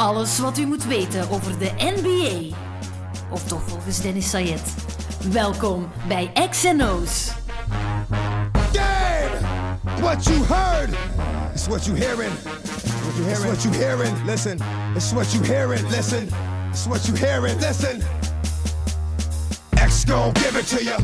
Alles wat u moet weten over de NBA. Of toch volgens Dennis Sayed. Welkom bij XNO's. Game! What you heard is what you hearing. What you hearing? It's what you hearing. Listen. It's what you hearing. Listen. It's what you hearing. Listen. X gon' give it to you.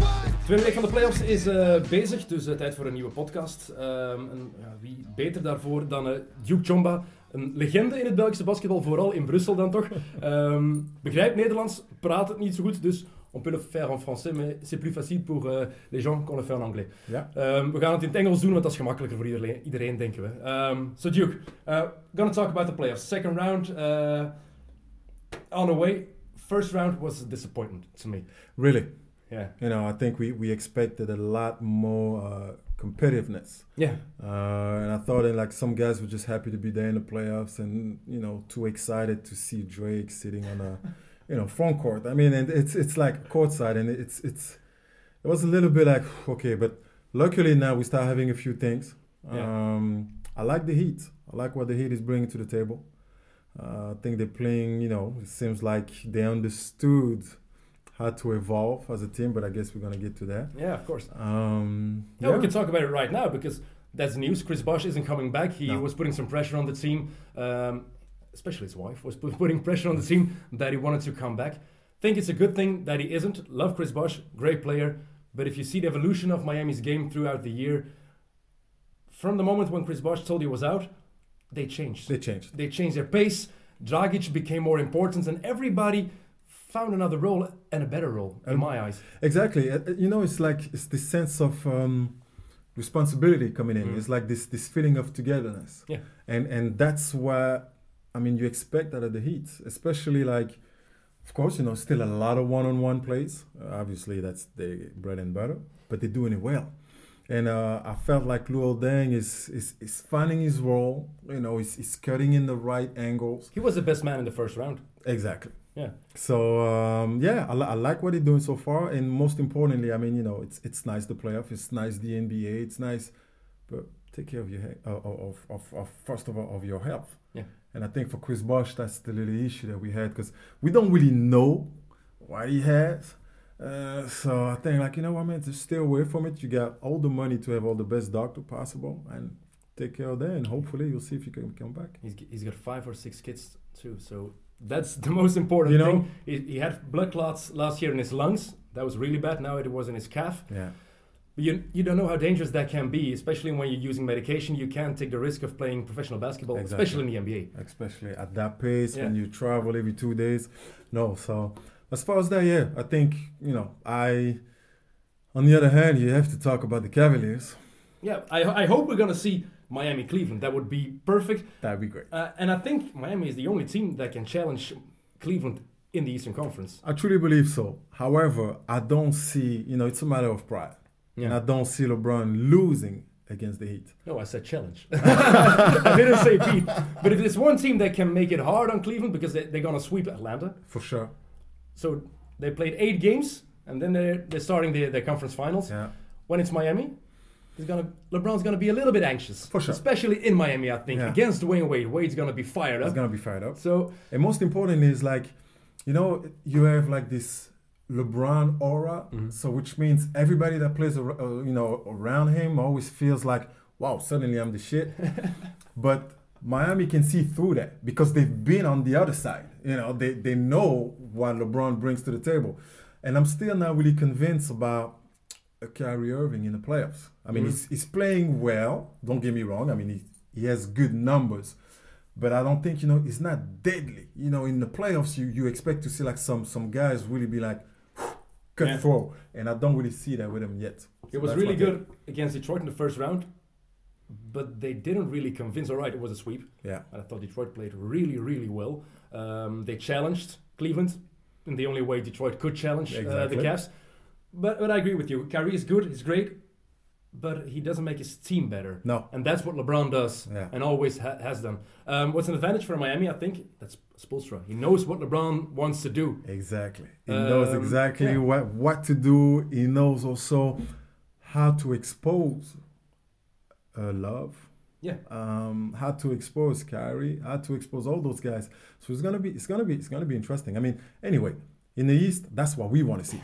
Tweede week van de playoffs is eh, bezig, dus uh, tijd voor een nieuwe podcast. Ehm, en, ja, wie beter daarvoor dan uh, Duke Chomba, een legende in het Belgische basketbal, vooral in Brussel dan toch. Um, begrijpt Nederlands, praat het niet zo goed, dus on peut le faire en français, mais c'est plus facile pour uh, les gens qu'on le fait en anglais. Ja. Um, we gaan het in het Engels doen, want dat is gemakkelijker voor iedereen, iedereen denken we. Um, so Duke, uh, gonna talk about the playoffs. Second round, uh, on the way. First round was a disappointment to me. Really? Yeah. You know, I think we, we expected a lot more uh, competitiveness. Yeah. Uh, and I thought that like some guys were just happy to be there in the playoffs and, you know, too excited to see Drake sitting on a, you know, front court. I mean, and it's it's like courtside and it's it's it was a little bit like okay, but luckily now we start having a few things. Yeah. Um, I like the Heat. I like what the Heat is bringing to the table. Uh, I think they're playing, you know, it seems like they understood how to evolve as a team, but I guess we're gonna get to that. Yeah, of course. Um, Yeah, we can talk about it right now because that's news. Chris Bosh isn't coming back. He No. was putting some pressure on the team, um, especially his wife was putting pressure on the team that he wanted to come back. Think it's a good thing that he isn't. Love Chris Bosh, great player. But if you see the evolution of Miami's game throughout the year, from the moment when Chris Bosh told he was out, they changed. They changed. They changed their pace. Dragic became more important, and everybody found another role and a better role in Um, my eyes. Exactly. Uh, uh, You know, it's like it's this sense of um, responsibility coming in. Mm. It's like this this feeling of togetherness. Yeah. And and that's why I mean you expect that of the Heat, especially like, of course, you know, still a lot of one-on-one plays. Uh, obviously, that's the bread and butter, but they're doing it well. And uh, I felt like Luol Deng is, is is finding his role. You know, he's, he's cutting in the right angles. He was the best man in the first round. Exactly. Yeah. So um, yeah, I, li- I like what he's doing so far, and most importantly, I mean, you know, it's it's nice the playoff, it's nice the NBA, it's nice, but take care of your he- of, of, of, of first of all of your health. Yeah. And I think for Chris Bosh, that's the little issue that we had because we don't really know what he has. Uh, so I think like you know what, I man, just stay away from it. You got all the money to have all the best doctor possible, and take care of that, and hopefully you'll see if you can come back. He's, he's got five or six kids too, so that's the most important You know- thing. He, he had blood clots last year in his lungs. That was really bad. Now it was in his calf. Yeah. But you, you don't know how dangerous that can be, especially when you're using medication. You can't take the risk of playing professional basketball, Exactly. especially in the NBA. especially at that pace when you travel every two days. No, so as far as that, yeah, I think you know. I, on the other hand, you have to talk about the Cavaliers. Yeah, I, I hope we're going to see Miami Cleveland. That would be perfect. That'd be great. Uh, and I think Miami is the only team that can challenge Cleveland in the Eastern Conference. I truly believe so. However, I don't see. You know, it's a matter of pride, and I don't see LeBron losing against the Heat. No, I said challenge. I didn't say beat. But if there's one team that can make it hard on Cleveland because they, they're going to sweep Atlanta. For sure. So they played eight games and then they're, they're starting their, their conference finals. Yeah. When it's Miami, he's gonna LeBron's going to be a little bit anxious. For sure. Especially in Miami, I think. Yeah. Against Dwyane Wade. Wade's going to be fired up. gonna be fired up. So, And most important is like, you know, you have like this LeBron aura, Mhm. so which means everybody that plays, uh, you know, around him always feels like, wow, suddenly I'm the shit. but Miami can see through that because they've been on the other side. You know, they they know what LeBron brings to the table, and I'm still not really convinced about a Kyrie Irving in the playoffs. I mean, Mhm. he's, he's playing well. Don't get me wrong. I mean, he, he has good numbers, but I don't think you know it's not deadly. You know, in the playoffs, you you expect to see like some some guys really be like cut Yeah. throw, and I don't really see that with him yet. it So was really good against Detroit in the first round. But they didn't really convince. All right, it was a sweep. Yeah, And I thought Detroit played really, really well. Um, they challenged Cleveland in the only way Detroit could challenge uh, the Cavs. But, but I agree with you. Kyrie is good, he's great, but he doesn't make his team better. no, And that's what LeBron does Yeah. and always ha- has done. Um, what's an advantage for Miami, I think? That's Spoelstra. He knows what LeBron wants to do. exactly. He knows Um, exactly yeah. what what to do. He knows also how to expose uh, love Yeah. Um, had to expose Kyrie, how to expose all those guys. So it's gonna be, it's gonna be, it's gonna be interesting. I mean, anyway, in the East, that's what we want to see.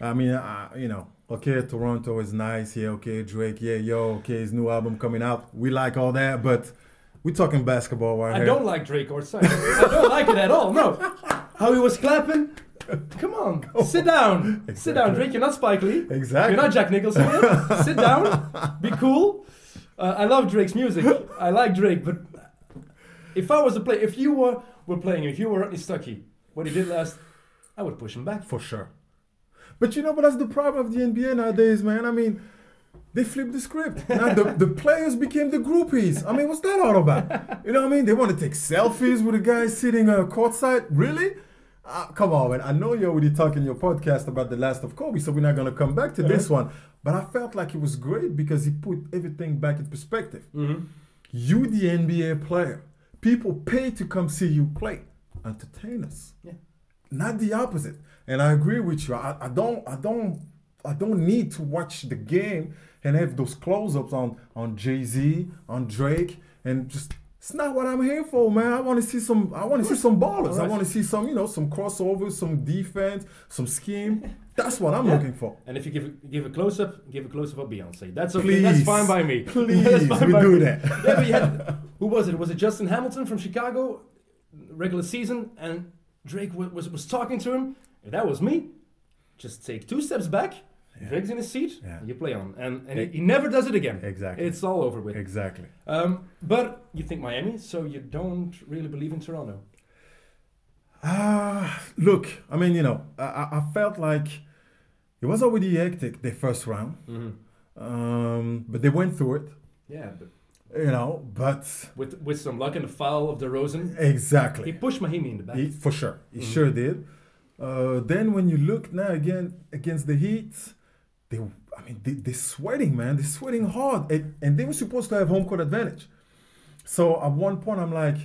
I mean, uh, you know, okay, Toronto is nice. Yeah, okay, Drake. Yeah, yo, okay, his new album coming out. We like all that, but we're talking basketball right I here. don't like Drake or Simon. I don't like it at all. No. How he was clapping. Come on, sit down. Sit down, Drake. You're not Spike Lee. Exactly. You're not Jack Nicholson. sit down. Be cool. Uh, I love Drake's music. I like Drake, but if I was a player, if you were were playing, if you were Rodney Stuckey, what he did last, I would push him back. For sure. But you know, but that's the problem of the NBA nowadays, man. I mean, they flipped the script. Now the, the players became the groupies. I mean, what's that all about? You know what I mean? They want to take selfies with the guys sitting uh, courtside. Really? Uh, come on, man. I know you're already talking your podcast about the last of Kobe, so we're not going to come back to this one. But I felt like it was great because he put everything back in perspective. You, the NBA player, people pay to come see you play. Entertain us Yeah. Not the opposite. And I agree with you. I, I don't I don't I don't need to watch the game and have those close-ups on on Jay-Z, on Drake, and just it's not what I'm here for, man. I want to see some I want to see some ballers. I want to see some, you know, some crossovers, some defense, some scheme. That's what I'm Yeah. looking for. And if you give give a close up, give a close up of Beyonce. That's okay. Please. That's fine by me. Please, we do me. that. yeah, but you had who was it? Was it Justin Hamilton from Chicago, regular season, and Drake was was, was talking to him. If that was me, just take two steps back. Drake's in his seat. Yeah. You play on, and and E- he, never does it again. Exactly. It's all over with. Exactly. Um, but you think Miami, so you don't really believe in Toronto. Ah, look, I mean, you know, I, I felt like it was already hectic the first round, um, but they went through it, Yeah, but you know. But with with some luck and the foul of DeRozan, Exactly. he pushed Mahinmi in the back. He- for sure, he Mhm. sure did. Uh, then when you look now again against the Heat, they, I mean, they, they're sweating, man. They're sweating hard, and, and they were supposed to have home court advantage. So at one point, I'm like,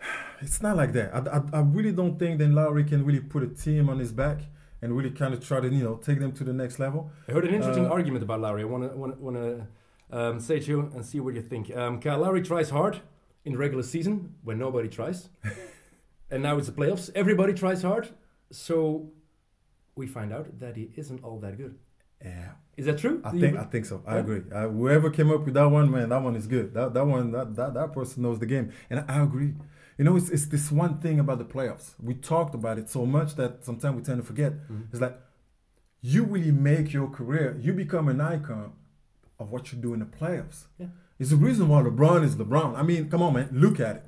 it's not like that. I, I, I really don't think then Lowry can really put a team on his back and really kind of try to, you know, take them to the next level. I heard an interesting Uh, argument about Lowry. I want to want to um, say to you and see what you think. Um, Kyle Lowry tries hard in the regular season when nobody tries, and now it's the playoffs. Everybody tries hard, so we find out that he isn't all that good. Yeah, Is that true? I think I think so. I Yeah? agree. Uh, whoever came up with that one, man, that one is good. That that one, that that, that person knows the game, and I, agree. You know, it's, it's this one thing about the playoffs. We talked about it so much that sometimes we tend to forget. Mhm. It's like you really make your career. You become an icon of what you do in the playoffs. Yeah. It's the reason why LeBron is LeBron. I mean, come on, man, look at it.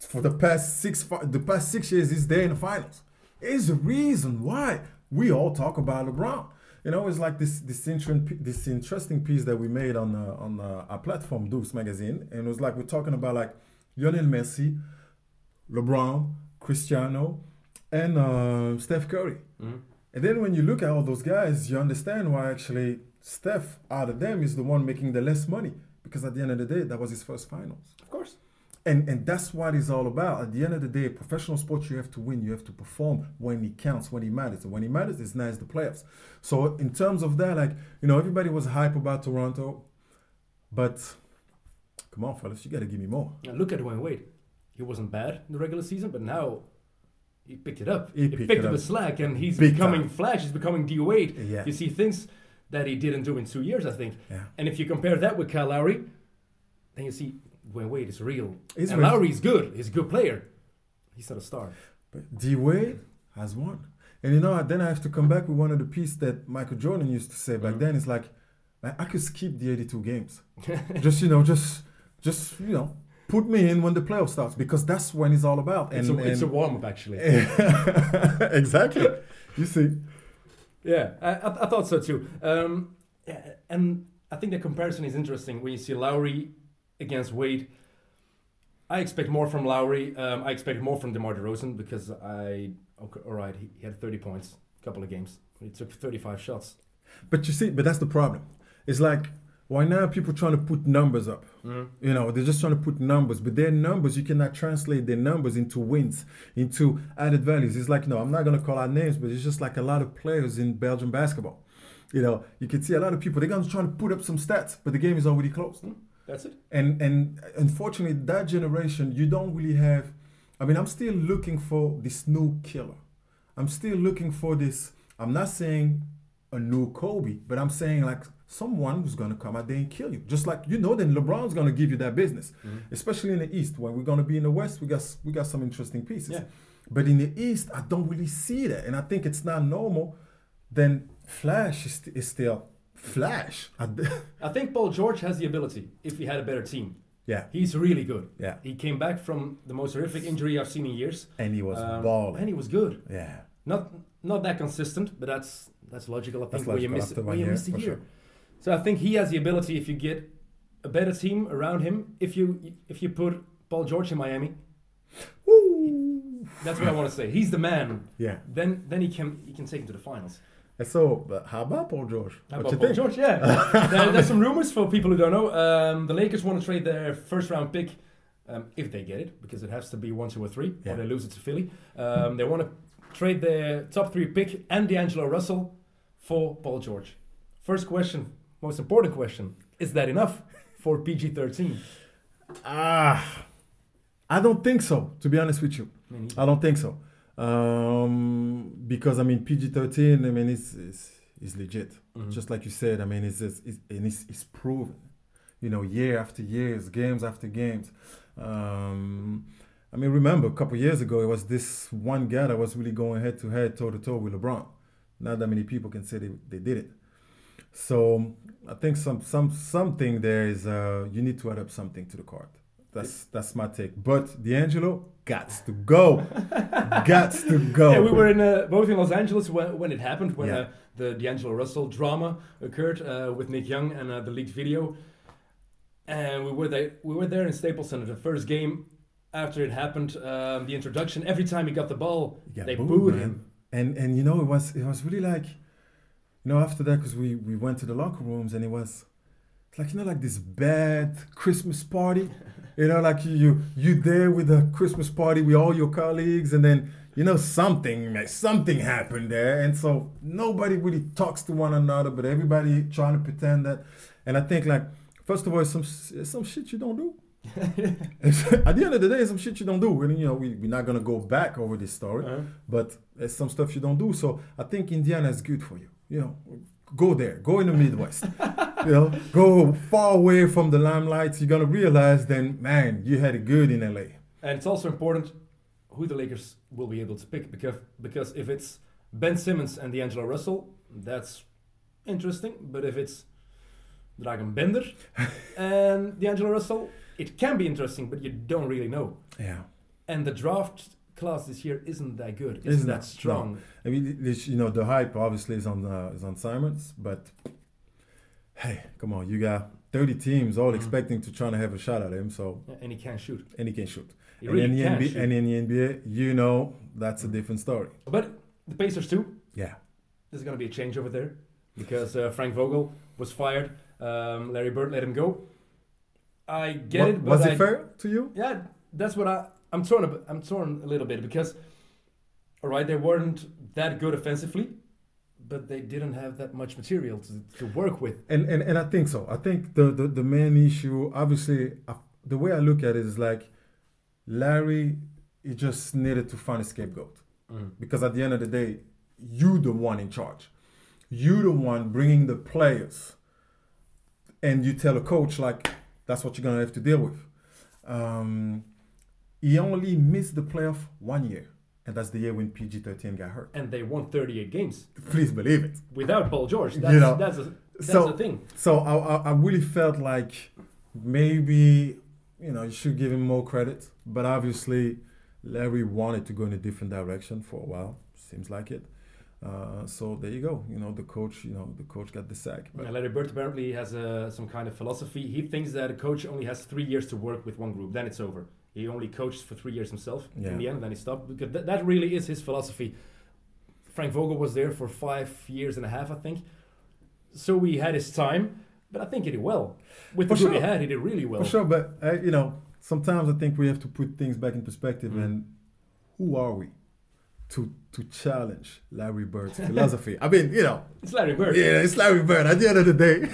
For the past six, the past six years, he's there in the finals. It's the reason why we all talk about LeBron. You know, it's like this this interesting this interesting piece that we made on uh, on uh, our platform, Deuce Magazine, and it was like we're talking about like Lionel Messi, LeBron, Cristiano, and uh, Steph Curry. Mhm. And then when you look at all those guys, you understand why actually Steph out of them is the one making the less money because at the end of the day, that was his first finals. Of course. And and that's what it's all about. At the end of the day, professional sports, you have to win. You have to perform when it counts, when it matters. And when it matters, it's nice the playoffs. So in terms of that, like you know, everybody was hype about Toronto, but come on, fellas, you got to give me more. And look at Dwyane Wade. He wasn't bad in the regular season, but now he picked it up. He He, picked picked it up up. the slack, and he's Big becoming time. Flash. He's becoming D Wade. Yeah. You see things that he didn't do in two years, I think. Yeah. And if you compare that with Kyle Lowry, then you see Dwyane Wade is real. He's and real. Lowry's good. He's a good player. He's not a star. But D Wade has won. And you know, then I have to come back with one of the pieces that Michael Jordan used to say back Mhm. then. It's like, I could skip the 82 games. just, you know, just, just, you know, put me in when the playoff starts because that's when it's all about. It's, And, a, it's a and- warm up, actually. exactly. You see, Yeah, I, I, thought so too. Um, and I think the comparison is interesting when you see Lowry against Wade. I expect more from Lowry. Um, I expect more from DeMar DeRozan because I, okay, all right, he, he had 30 points, a couple of games. He took 35 shots. but you see, but that's the problem. It's like, why now people trying to put numbers up? Mm. You know, they're just trying to put numbers, but their numbers, you cannot translate their numbers into wins, into added values. It's like, no, I'm not going to call out names, but it's just like a lot of players in Belgian basketball. You know, you can see a lot of people, they're going to try to put up some stats, but the game is already closed. Mm. That's it. And and unfortunately, that generation, you don't really have. I mean, I'm still looking for this new killer. I'm still looking for this. I'm not saying a new Kobe, but I'm saying like someone who's gonna come out there and kill you. Just like you know, then LeBron's gonna give you that business, especially in the East. When we're gonna be in the West, we got we got some interesting pieces. Yeah. But in the East, I don't really see that, and I think it's not normal. Then Flash is, is still Flash. I think Paul George has the ability if he had a better team. yeah, He's really good. Yeah. He came back from the most horrific injury I've seen in years. and he was Um, balling. and he was good. yeah. Not not that consistent, but that's that's logical. I think That's when you logical miss when you year, miss a year. sure. So I think he has the ability if you get a better team around him. If you if you put Paul George in Miami, Woo! that's what I want to say. He's the man. Yeah. Then then he can he can take him to the finals. So, but how about Paul George? How what about you Paul think? George? Yeah. there, there's some rumors for people who don't know. Um, the Lakers want to trade their first round pick um, if they get it, because it has to be one, two, or three, Yeah. or they lose it to Philly. Um, they want to trade their top three pick and D'Angelo Russell for Paul George. First question, most important question: Is that enough for PG thirteen? Ah, I don't think so. To be honest with you, I don't think so. Um, because I mean PG thirteen. I mean it's it's, it's legit. Mhm. Just like you said. I mean it's it's, it's and it's, it's proven. You know, year after years, games after games. Um, I mean, remember a couple years ago, it was this one guy that was really going head to head, toe to toe with LeBron. Not that many people can say they, they did it. So I think some some something there is uh, you need to add up something to the card. That's that's my take. But D'Angelo gots to go, gots to go. Yeah, we were in uh, both in Los Angeles when, when it happened, when Yeah. uh, the D'Angelo Russell drama occurred uh, with Nick Young and uh, the leaked video. And we were there. We were there in Staples Center. The first game after it happened, um, the introduction. Every time he got the ball, Yeah, they booed, booed him. And and you know it was it was really like, you know, after that because we we went to the locker rooms and it was, like you know like this bad Christmas party, you know like you you you there with a Christmas party with all your colleagues and then you know something something happened there and so nobody really talks to one another but everybody trying to pretend that, and I think like first of all it's some it's some shit you don't do. At the end of the day, it's some shit you don't do. And you know, we, we're not gonna go back over this story Uh-huh. but there's some stuff you don't do. So I think Indiana is good for you. You know, go there, go in the Midwest. you know, go far away from the limelight. You're gonna realize then, man, you had it good in LA. And it's also important who the Lakers will be able to pick because because if it's Ben Simmons and D'Angelo Russell, that's interesting. But if it's Dragan Bender and D'Angelo Russell, it can be interesting, but you don't really know. Yeah. And the draft class this year isn't that good. Isn't, Isn't that strong? I mean, this, you know, the hype obviously is on uh, is on Simmons, but hey, come on, you got 30 teams all Mhm. expecting to try to have a shot at him, so Yeah, And he can shoot. and he can shoot. He and, in the can NBA, shoot. and in the NBA, you know, that's a different story. but the Pacers too. Yeah. There's going to be a change over there because uh, Frank Vogel was fired. Um, Larry Bird let him go. I get Wa- it, but was I, it fair to you? Yeah, that's what I. I'm torn. A, bit- I'm torn a little bit because, all right, they weren't that good offensively, but they didn't have that much material to, to work with. And, and and I think so. I think the the, the main issue, obviously, uh, the way I look at it is like Larry, he just needed to find a scapegoat because at the end of the day, you the one in charge. You the one bringing the players, and you tell a coach like that's what you're gonna have to deal with. Um, he only missed the playoff one year, and that's the year when PG13 got hurt. And they won 38 games Please believe it. without Paul George. That's know, that's a, that's so- the thing. So I, I, I really felt like maybe you know you should give him more credit, but obviously Larry wanted to go in a different direction for a while. Seems like it. Uh, so there you go. You know the coach. You know the coach got the sack. But And Larry Bird apparently has uh, some kind of philosophy. He thinks that a coach only has three years to work with one group, then it's over. He only coached for three years himself. Yeah. In the end, and then he stopped because th- that really is his philosophy. Frank Vogel was there for five years and a half, I think. So he had his time, but I think he did well. With the group he had, he did really well. for sure. But uh, you know sometimes I think we have to put things back in perspective. Mm. And who are we? to to challenge Larry Bird's philosophy. I mean, you know, It's Larry Bird. yeah, it's Larry Bird. At the end of the day,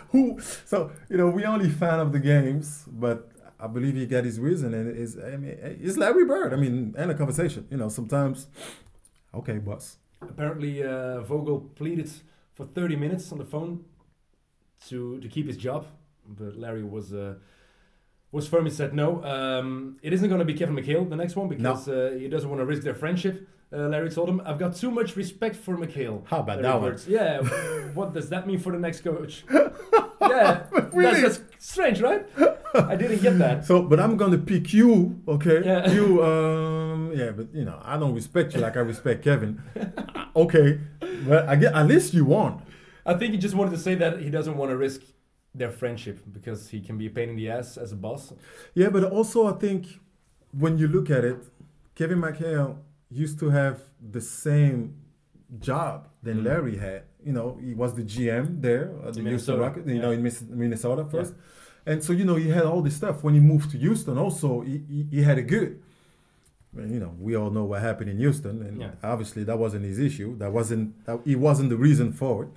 who? So you know, we only fan of the games, but I believe he got his reason, and it's I mean, it's Larry Bird. I mean, and a conversation. You know, sometimes, okay, boss. Apparently, uh, Vogel pleaded for 30 minutes on the phone to to keep his job, but Larry was uh, was firm. He said no. Um, it isn't going to be Kevin McHale the next one because uh, he doesn't want to risk their friendship. Uh, Larry told him, "I've got too much respect for McHale." How about Larry that one? Yeah. what does that mean for the next coach? yeah, Really? that's, strange, right? I didn't get that. So, but I'm gonna pick you, okay? Yeah. You, um, yeah, but you know, I don't respect you like I respect Kevin. okay, but I get at least you won. I think he just wanted to say that he doesn't want to risk their friendship because he can be a pain in the ass as a boss. Yeah, but also I think when you look at it, Kevin McHale used to have the same job than Mhm. Larry had. You know, he was the GM there at the In Houston Minnesota, Rockets. You know, in Minnesota first, and so you know he had all this stuff. When he moved to Houston, also he, he, he had it good. And, you know, we all know what happened in Houston, and Yeah. obviously that wasn't his issue. That wasn't that, he wasn't the reason for it.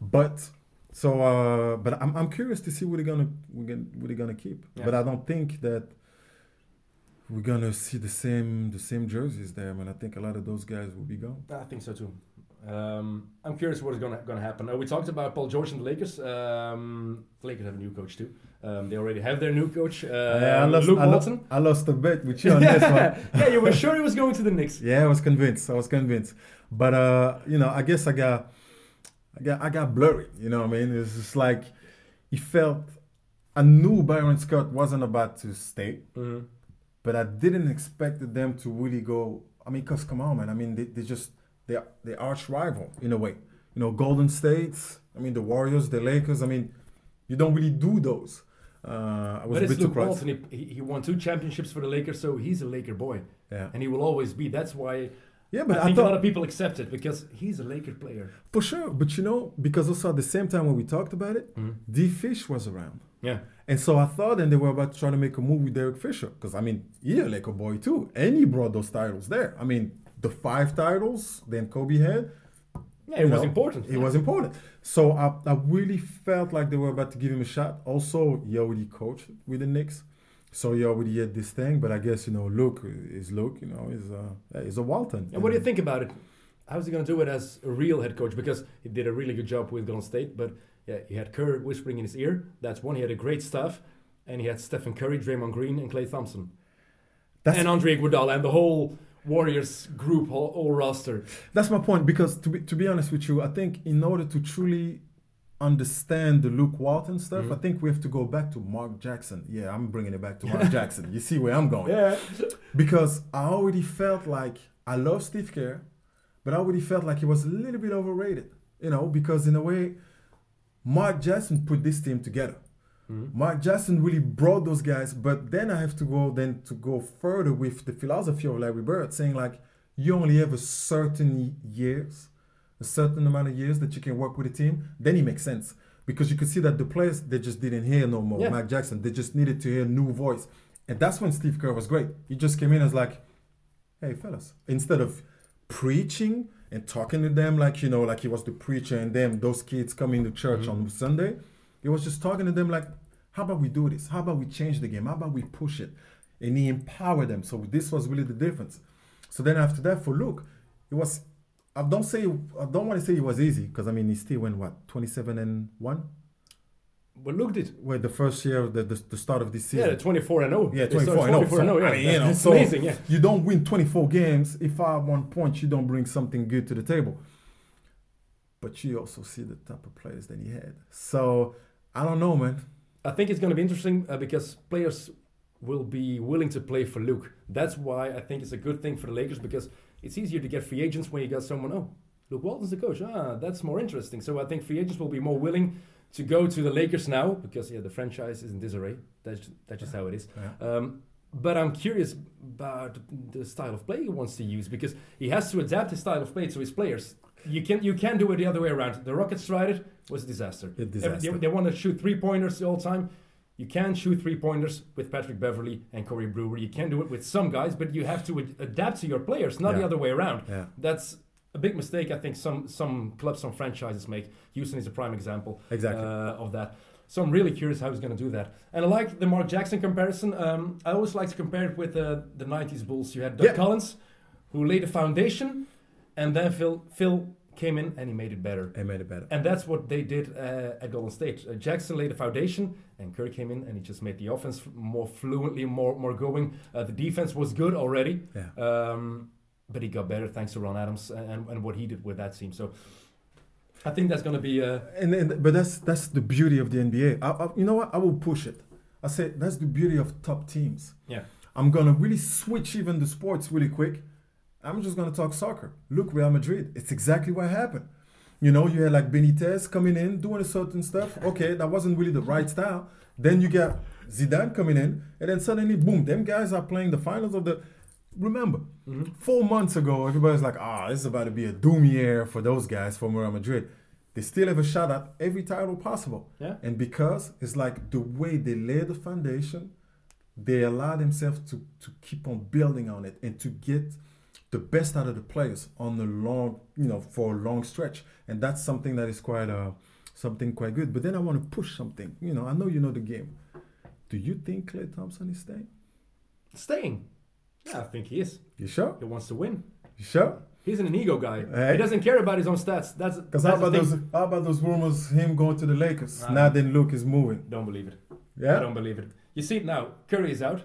But so, uh, but I'm, I'm curious to see what they're gonna we're gonna what they're gonna keep. Yeah. But I don't think that we're gonna see the same the same jerseys there. Man, I think a lot of those guys will be gone. I think so too. Um, I'm curious what is gonna gonna happen. Uh, we talked about Paul George and the Lakers. Um, the Lakers have a new coach too. Um, they already have their new coach, uh, Yeah, I lost, Luke I, lo- I lost a bet with you on this one. yeah, you were sure he was going to the Knicks. Yeah, I was convinced. I was convinced. But uh, you know, I guess I got, I got, I got blurry. You know what I mean? It's just like, he felt. I knew Byron Scott wasn't about to stay, Mhm. But I didn't expect them to really go. I mean, cause come on, man. I mean, they, they just they they arch rival in a way. You know, Golden State. I mean, the Warriors, the Lakers. I mean, you don't really do those. Uh, I was But a it's bit Luke surprised. Walton. He, he, won two championships for the Lakers, so he's a Laker boy, Yeah, and he will always be. That's why yeah, but I I, think thought a lot of people accept it because he's a Laker player. for sure. But you know, because also at the same time when we talked about it, D Fish was around. Yeah. And so I thought, and they were about to try to make a move with Derek Fisher, because I mean, he's a Laker boy too, and he brought those titles there. I mean, the five titles then Kobe had, Yeah, it was know, important. it was important. So I, I really felt like they were about to give him a shot. Also, he already coached with the Knicks, so he already had this thing. But I guess you know, Luke is Luke. You know, is uh, is a Walton. And what do you think about it? How's he going to do it as a real head coach? Because he did a really good job with Golden State, but yeah, he had Kerr whispering in his ear. That's one. He had a great staff, and he had Stephen Curry, Draymond Green, and Klay Thompson, That's and Andre Iguodala, and the whole Warriors group, whole, whole roster. That's my point because to be to be honest with you, I think in order to truly understand the Luke Walton stuff, Mhm. I think we have to go back to Mark Jackson. Yeah, I'm bringing it back to Mark Jackson. You see where I'm going? Yeah, Because I already felt like I love Steve Kerr, but I already felt like he was a little bit overrated. You know, because in a way, Mark Jackson put this team together. Mhm. Mark Jackson really brought those guys, but then I have to go then to go further with the philosophy of Larry Bird, saying like you only have a certain years, a certain amount of years that you can work with a team. Then it makes sense because you could see that the players they just didn't hear no more Yeah. Mark Jackson. They just needed to hear a new voice, and that's when Steve Kerr was great. He just came in as like, hey fellas, instead of preaching and talking to them like you know like he was the preacher and them those kids coming to church mm-hmm. on Sunday. He was just talking to them like, how about we do this? How about we change the game? How about we push it? And he empowered them. So this was really the difference. So then after that, for Luke, it was. I don't say I don't want to say it was easy because I mean he still went what twenty seven and one. But looked it. Where the first year the, the, the start of this Yeah, season. the 24 and 0. Yeah, 24 and 0. 24 and 0, yeah. I mean, you know, so amazing, yeah. you don't win 24 games if at one point you don't bring something good to the table. But you also see the type of players that he had. So I don't know, man. I think it's going to be interesting uh, because players will be willing to play for Luke. That's why I think it's a good thing for the Lakers because it's easier to get free agents when you got someone, oh, Luke Walton's the coach. Ah, that's more interesting. So I think free agents will be more willing to go to the Lakers now because, yeah, the franchise is in disarray. That's, that's just how it is. Yeah. Um, but I'm curious about the style of play he wants to use because he has to adapt his style of play to his players. You can you can do it the other way around. The Rockets tried it, was a disaster. A disaster. They, they want to shoot three pointers all the time. You can't shoot three pointers with Patrick Beverley and Corey Brewer. You can do it with some guys, but you have to ad- adapt to your players, not the other way around. Yeah. That's a big mistake I think some some clubs, some franchises make. Houston is a prime example Exactly. uh, of that. So I'm really curious how he's going to do that. And I like the Mark Jackson comparison. Um, I always like to compare it with uh, the 90s Bulls. You had Doug Yeah. Collins, who laid the foundation, and then Phil, Phil came in and he made it better. They made it better. And that's what they did uh, at Golden State. Uh, Jackson laid the foundation, and Curry came in and he just made the offense more fluently, more more going. Uh, the defense was good already, Yeah. um, but he got better thanks to Ron Adams and, and what he did with that team. So I think that's going to be. Uh, And, and but that's that's the beauty of the NBA. I, I, you know what? I will push it. I say that's the beauty of top teams. yeah. I'm gonna really switch even the sports really quick. I'm just gonna talk soccer. Look, Real Madrid. It's exactly what happened. You know, you had like Benitez coming in doing a certain stuff. Okay, that wasn't really the right style. Then you get Zidane coming in, and then suddenly, boom, them guys are playing the finals of the. Remember, Mm-hmm. four months ago, everybody's like, ah, this is about to be a doom year for those guys from Real Madrid. They still have a shot at every title possible. Yeah. And because it's like the way they lay the foundation, they allow themselves to, to keep on building on it and to get the best out of the players on the long, you know, for a long stretch. And that's something that is quite uh, something quite good. But then I want to push something. You know, I know you know the game. Do you think Klay Thompson is staying? Staying. Yeah, I think he is. You sure? He wants to win. You sure? He's an ego guy. Hey. He doesn't care about his own stats. That's Because how about those how about those rumors him going to the Lakers? Ah. I now then Luke is moving. Don't believe it. I Yeah? don't believe it. You see it now. Curry is out,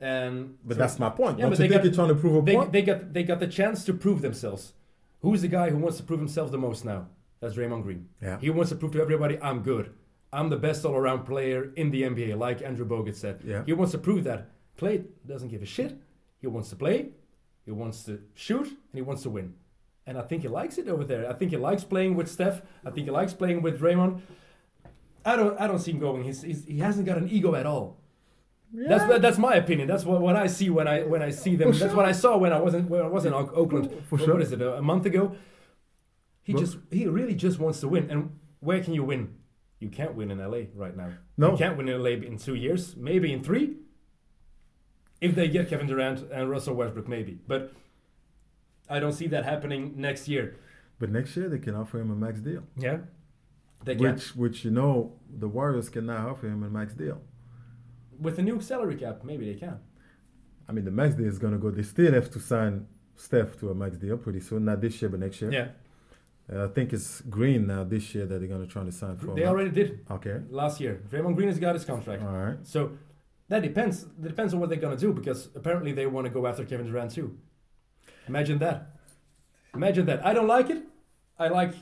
and But so that's my point. Yeah, Don't but you they think got- you're trying to prove a they, point? they got they got the chance to prove themselves. Who's the guy who wants to prove himself the most now? That's Draymond Green. Yeah. He wants to prove to everybody, I'm good. I'm the best all-around player in the NBA, like Andrew Bogut said. Yeah. He wants to prove that. Klay doesn't give a shit. He wants to play, he wants to shoot, and he wants to win. And I think he likes it over there. I think he likes playing with Steph. I think he likes playing with Draymond. I don't I don't see him going. He's, he's he hasn't got an ego at all. That's Yeah. that's my opinion. That's what, what I see when I when I see them. That's what I saw when I wasn't when I was in Oakland. For What- sure. What is it? A, month ago. He just he really just wants to win. And where can you win? You can't win in LA right now. No. You can't win in LA in two years. Maybe in three. If they get Kevin Durant and Russell Westbrook, maybe. But I don't see that happening next year. But next year they can offer him a max deal. Yeah. They can. Which which you know the Warriors can now offer him a max deal. With the new salary cap, maybe they can. I mean the max deal is gonna go they still have to sign Steph to a max deal pretty soon. Not this year but next year. Yeah. Uh, I think it's Green now this year that they're gonna try to sign for. a They already did Okay. last year. Draymond Green has got his contract. Alright. So that depends. That depends on what they're gonna do because apparently they want to go after Kevin Durant too. Imagine that. Imagine that. I don't like it. I like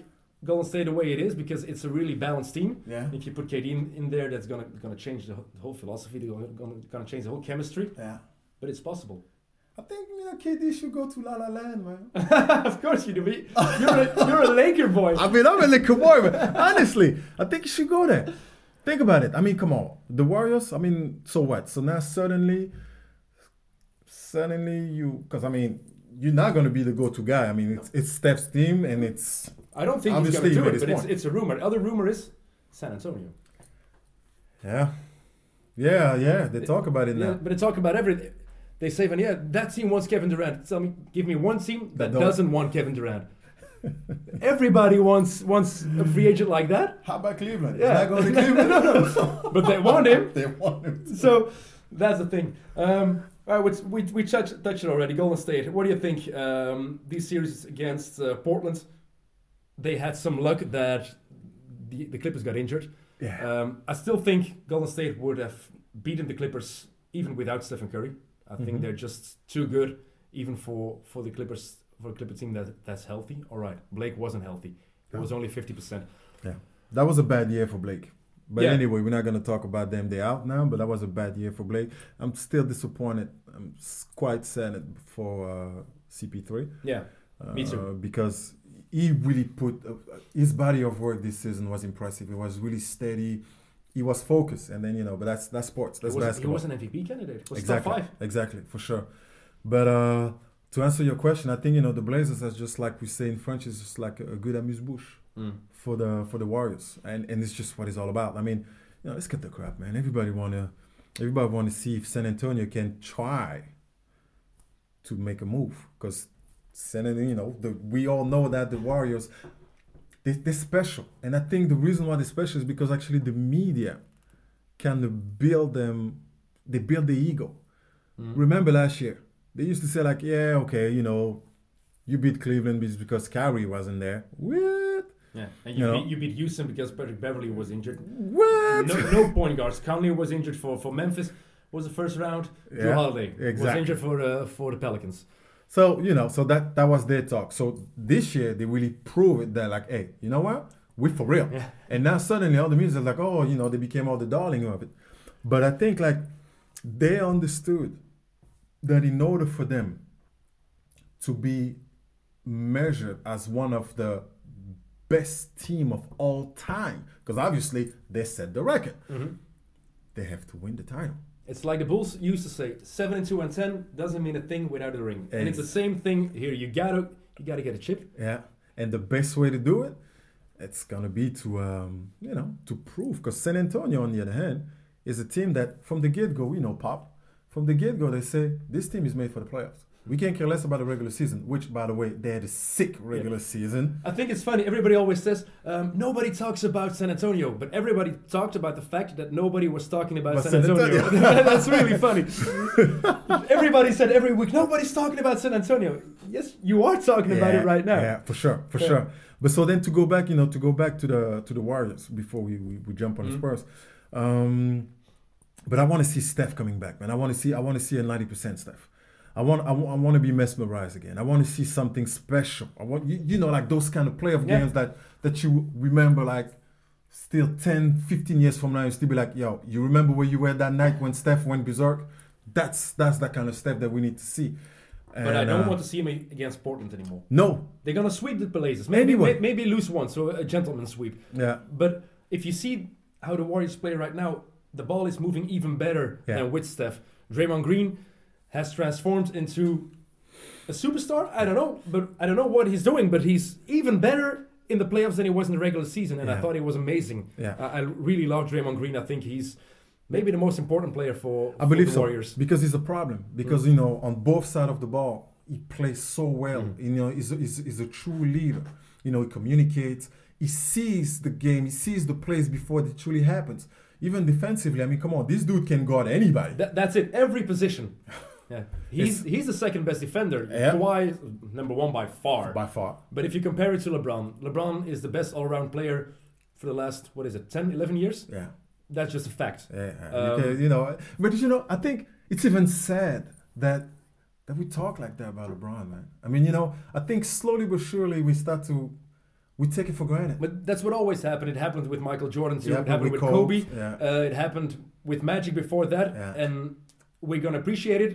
Golden State the way it is because it's a really balanced team. Yeah. If you put KD in, in there, that's gonna gonna change the, whole- the whole philosophy. They're gonna, gonna, gonna change the whole chemistry. Yeah. But it's possible. I think you know KD should go to La La Land, man. of course you do. but You're a, you're a Laker boy. I mean, I'm a little boy, man. Honestly, I think you should go there. Think about it. I mean, come on. The Warriors, I mean, so what? So now suddenly, suddenly you, because I mean, you're not going to be the go to guy. I mean, it's, it's Steph's team and it's. I don't think Obviously, he's he gonna do it, but it's, it's a rumor. Other rumor is San Antonio. Yeah. Yeah, yeah. They talk about it Yeah, now. but they talk about everything. They say, "Van, yeah, that team wants Kevin Durant." Tell me, give me one team that, That doesn't want Kevin Durant. Everybody wants wants a free agent like that, How about Cleveland? Yeah. Going to Cleveland. but they want him. they want him. to. So that's the thing. Um, all right, we we touched touched it already. Golden State. What do you think? Um, these series against uh, Portland, they had some luck that the, the Clippers got injured. Yeah. Um, I still think Golden State would have beaten the Clippers even without Stephen Curry. I think Mhm. they're just too good, even for, for the Clippers for a Clipper team that that's healthy. All right, Blake wasn't healthy. It No. was only fifty percent. Yeah, that was a bad year for Blake. But Yeah. anyway, we're not going to talk about them. They're out now, but that was a bad year for Blake. I'm still disappointed. I'm quite sad for uh, CP3. Yeah, Me too. Uh, because he really put uh, his body of work this season was impressive. It was really steady. He was focused, and then you know, but that's that's sports. That's he, was, he was an MVP candidate. Was exactly, top five. exactly, for sure. But uh, to answer your question, I think you know the Blazers are just like we say in French, is just like a, a good amuse bouche mm. for the for the Warriors, and and it's just what it's all about. I mean, you know, let's get the crap, man. Everybody wanna, everybody wanna see if San Antonio can try to make a move because San Antonio, you know, the, we all know that the Warriors, they, they're special, and I think the reason why they're special is because actually the media kind of build them, they build the ego. Mm. Remember last year, they used to say like, yeah, okay, you know, you beat Cleveland because Kyrie wasn't there. What? Yeah, and you, You know. beat, you beat Houston because Patrick Beverley was injured. What? No, no point guards. Conley was injured for, for Memphis. Was the first round. Jrue Yeah, Holiday was injured for uh, for the Pelicans. So you know, so that that was their talk. So this year they really prove it that like, hey, you know what? We for real. Yeah. And now suddenly all the music is like, oh, you know, they became all the darling of it. But I think like they understood that in order for them to be measured as one of the best team of all time, because obviously they set the record, they have to win the title. It's like the Bulls used to say: seven and two and ten doesn't mean a thing without a ring. And it's the same thing here. You gotta you gotta get a chip. Yeah, and the best way to do it, it's gonna be to um, you know to prove because San Antonio, on the other hand, is a team that from the get go, you know, pop, from the get go, they say this team is made for the playoffs. We can't care less about the regular season, which, by the way, they had a sick regular season. I think it's funny. Everybody always says um, nobody talks about San Antonio, but everybody talked about the fact that nobody was talking about San San Antonio. Antonio. That's really funny. everybody said every week nobody's talking about San Antonio. Yes, you are talking about it right now. Yeah, for sure, for Yeah. sure. But so then to go back, you know, to go back to the to the Warriors before we we, we jump on Mhm. the Spurs. Um, but I want to see Steph coming back, man. I want to see I want to see a ninety percent Steph. I want I, want- I want to be mesmerized again. I want to see something special. I want you, you know like those kind of playoff Yeah. games that that you remember like still 10, 15 years from now you still be like, yo, you remember where you were that night when Steph went berserk? That's that's that kind of stuff that we need to see. But I don't uh, want to see him against Portland anymore. No, They're gonna sweep the Blazers. Maybe Anyway. may- maybe lose one, so a gentleman sweep. yeah, But if you see how the Warriors play right now, the ball is moving even better Yeah. than with Steph. Draymond Green has transformed into a superstar. I don't know, but I don't know what he's doing, but he's even better in the playoffs than he was in the regular season, and I thought he was amazing. yeah. I, I really love Draymond Green. I think he's maybe the most important player for, I for believe the so Warriors. because he's a problem. Because you know, on both sides of the ball, he plays so well. Mm. You know, he's a, he's, he's a true leader. You know, he communicates. He sees the game. He sees the plays before it truly happens. Even defensively, I mean, come on, this dude can guard anybody. That, that's it. Every position. Yeah, he's he's the second best defender. Yeah. Kawhi number one by far. by far. But if you compare it to LeBron, LeBron is the best all-around player for the last what is it, 10, 11 years? Yeah, That's just a fact. yeah. Um, because, you know, but you know, I think it's even sad that that we talk like that about LeBron, man. I mean, you know, I think slowly but surely we start to we take it for granted. But that's what always happened. It happened with Michael Jordan too. Yeah, it happened with Kobe. Yeah. Uh, it happened with Magic before that, Yeah. and we're gonna appreciate it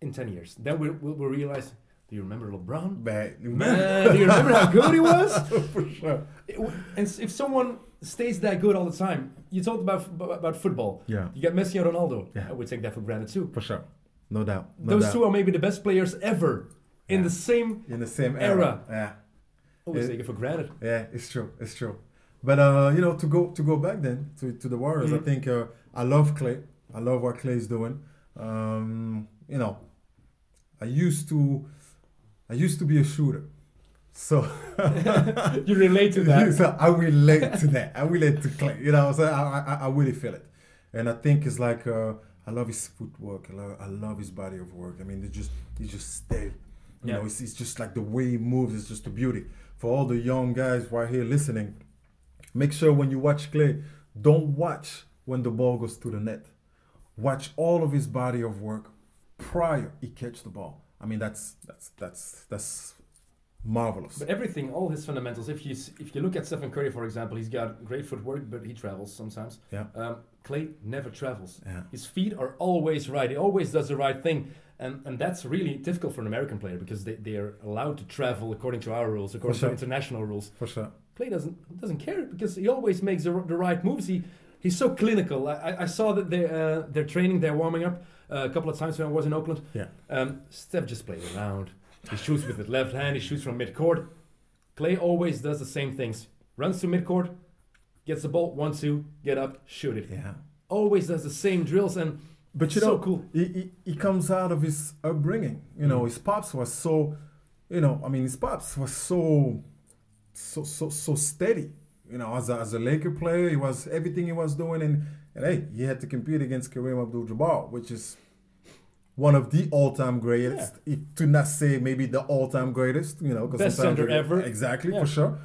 in ten years. Then we'll, we'll, we'll realize. Do you remember LeBron? Bad. Man, do you remember how good he was? for sure. It and if someone stays that good all the time, you talked about about football. Yeah, You got Messi and Ronaldo. Yeah. I would take that for granted too. for sure. No doubt. No Those doubt. two are maybe the best players ever in the same. in the same era. era. Yeah, Always Yeah. take it for granted. yeah, it's true. It's true. But uh, you know, to go to go back then to, to the Warriors, I Mhm. think uh, I love Klay. I love what Klay is doing. Um, you know, I used to I used to be a shooter, so You relate to that. so I relate to that. I relate to Klay. You know, so I, I, I really feel it, and I think it's like uh, I love his footwork. I love, I love his body of work. I mean, they just he just stay. You Yeah. know, it's, it's just like the way he moves. It's just a beauty. For all the young guys right here listening, make sure when you watch Klay, don't watch when the ball goes to the net. Watch all of his body of work prior he catch the ball. I mean, that's that's that's that's marvelous. But everything, all his fundamentals. If you if you look at Stephen Curry, for example, he's got great footwork, but he travels sometimes. Yeah. Um, Klay never travels. Yeah. His feet are always right. He always does the right thing, and and that's really difficult for an American player because they, they are allowed to travel according to our rules, according sure. to international rules. For sure. Klay doesn't doesn't care because he always makes the, the right moves. He he's so clinical. I, I- saw that they uh, they're training, they're warming up uh, a couple of times when I was in Oakland. Yeah. Um, Steph just plays around. He shoots with his left hand. He shoots from midcourt. Klay always does the same things. Runs to midcourt, gets the ball, one, two, get up, shoot it. Yeah. Always does the same drills and But you So know, cool. he, he, he comes out of his upbringing. You know, mm. his pops was so, you know, I mean, his pops was so, so, so, so steady. You know, as a, as a Laker player, he was everything he was doing, and, and hey, he had to compete against Kareem Abdul-Jabbar, which is one of the all-time greatest, if to not say maybe the all-time greatest. You know, Best center ever. Exactly, Yeah. for sure.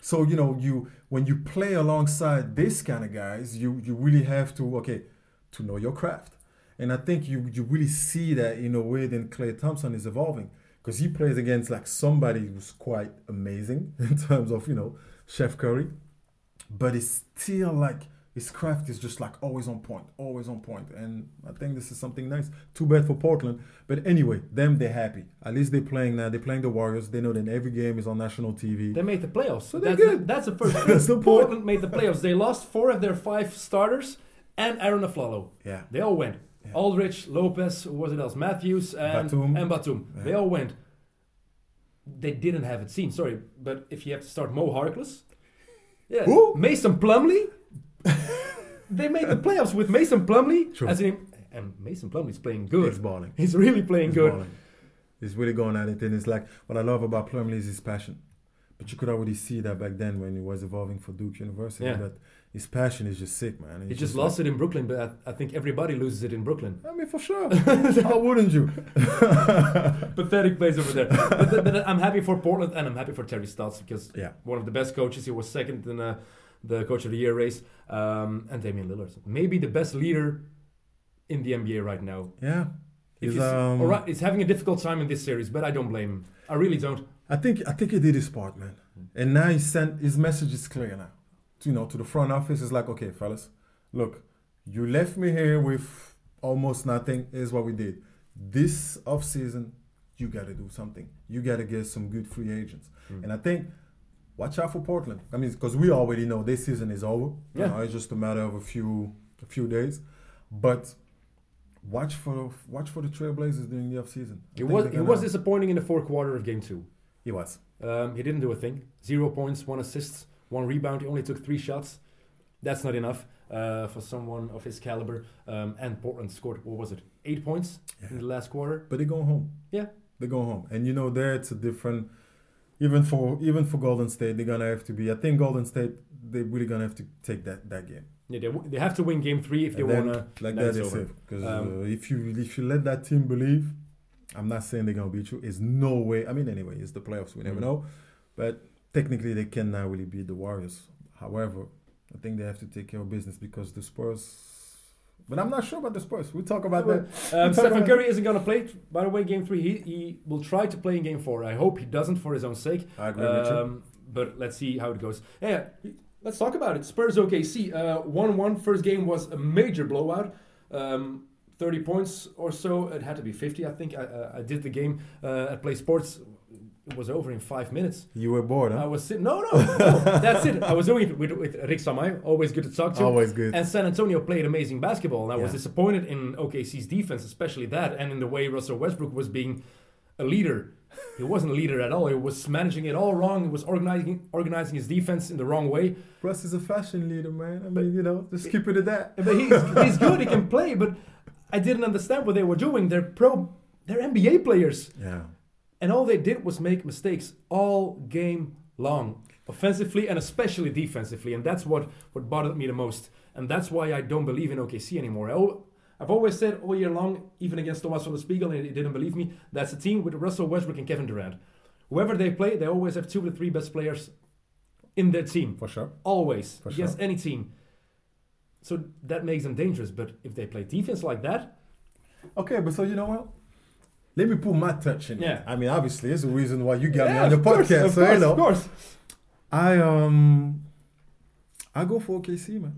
So you know, you when you play alongside this kind of guys, you you really have to okay to know your craft. And I think you you really see that in a way that Klay Thompson is evolving because he plays against like somebody who's quite amazing in terms of you know Chef Curry, but it's still like his craft is just like always on point, always on point. And I think this is something nice. Too bad for Portland, but anyway, them they're happy. At least they're playing now. They're playing the Warriors. They know that every game is on national TV. they made the playoffs. So they're that's, good. that's the first That's the point. Portland made the playoffs. They lost four of their five starters and Arron Afflalo. Yeah. They all went. Yeah. Aldridge, Lopez, who was it else? Matthews and Batum. and Batum. Yeah. They all went. They didn't have it seen. Sorry, but if you have to start Mo Harkless, yeah, Who? Mason Plumlee. they made the playoffs with Mason Plumlee. True. As in, and Mason Plumlee's playing good. He's balling. He's really playing He's good. balling. He's really going at it, and it's like what I love about Plumlee is his passion. But you could already see that back then when he was evolving for Duke University. Yeah. That his passion is just sick, man. He It's just like- lost it in Brooklyn, but I, I think everybody loses it in Brooklyn. I mean, for sure. How wouldn't you? Pathetic place over there. but, th- I'm happy for Portland and I'm happy for Terry Stotts because Yeah. one of the best coaches. He was second in uh, the Coach of the Year race. Um, and Damian Lillard, maybe the best leader in the NBA right now. Yeah. He's, he's, um, all right, he's having a difficult time in this series, but I don't blame him. I really don't. I think I think he did his part, man. And now he sent his message is clear now. You know, to the front office, it's like, okay, fellas, look, you left me here with almost nothing. Here's what we did. This off season, you got to do something. You got to get some good free agents. And I think, watch out for Portland. I mean, because we already know this season is over. You Yeah. know, it's just a matter of a few a few days. But watch for watch for the Trailblazers during the off season. He was he was disappointing in the fourth quarter of game two. he was. Um, he didn't do a thing. Zero points, one assist, one rebound. He only took three shots. That's not enough uh, for someone of his caliber. Um, and Portland scored, what was it, eight points in the last quarter? But they're going home. Yeah. They're going home. And you know, there it's a different even for even for Golden State, they're gonna have to be I think Golden State they're really gonna have to take that, that game. Yeah, they, w- they have to win game three if they then, want to. like that is it. Because Um, uh, if you if you let that team believe, I'm not saying they're gonna beat you. It's no way. I mean, anyway, it's the playoffs. We never Mm. know. But technically, they cannot really beat the Warriors. However, I think they have to take care of business because the Spurs. But I'm not sure about the Spurs. We'll talk about that. Um, Stephen Curry isn't going to play. By the way, game three, he, he will try to play in game four. I hope he doesn't for his own sake. I agree with you. Um, but let's see how it goes. Yeah, let's talk about it. Spurs OKC. Uh, 1 1. First game was a major blowout. Um, 30 points or so. It had to be 50, I think. I, uh, I did the game uh, at Play Sports. It was over in five minutes. You were bored, huh? I was sitting. No, no, no. that's it. I was doing it with, with Rick Samay. Always good to talk to. Always good. And San Antonio played amazing basketball. And I was disappointed in OKC's defense, especially that, and in the way Russell Westbrook was being a leader. He wasn't a leader at all. He was managing it all wrong. He was organizing organizing his defense in the wrong way. Russ is a fashion leader, man. I mean, you know, just keep it at that. But he's, he's good. He can play. But I didn't understand what they were doing. They're pro. They're NBA players, Yeah. And all they did was make mistakes all game long, offensively and especially defensively. And that's what what bothered me the most. And that's why I don't believe in OKC anymore. I, I've always said all year long, even against Thomas van der Spiegel, and he didn't believe me. That's a team with Russell Westbrook and Kevin Durant. Whoever they play, they always have two of the three best players in their team. For sure. Always. For against sure. any team. So that makes them dangerous. But if they play defense like that, Okay, but so you know what? Let me put my touch in. it. Yeah. I mean, obviously, it's the reason why you got me on the course, podcast. of so course, you know, of course. I um, I go for OKC, man.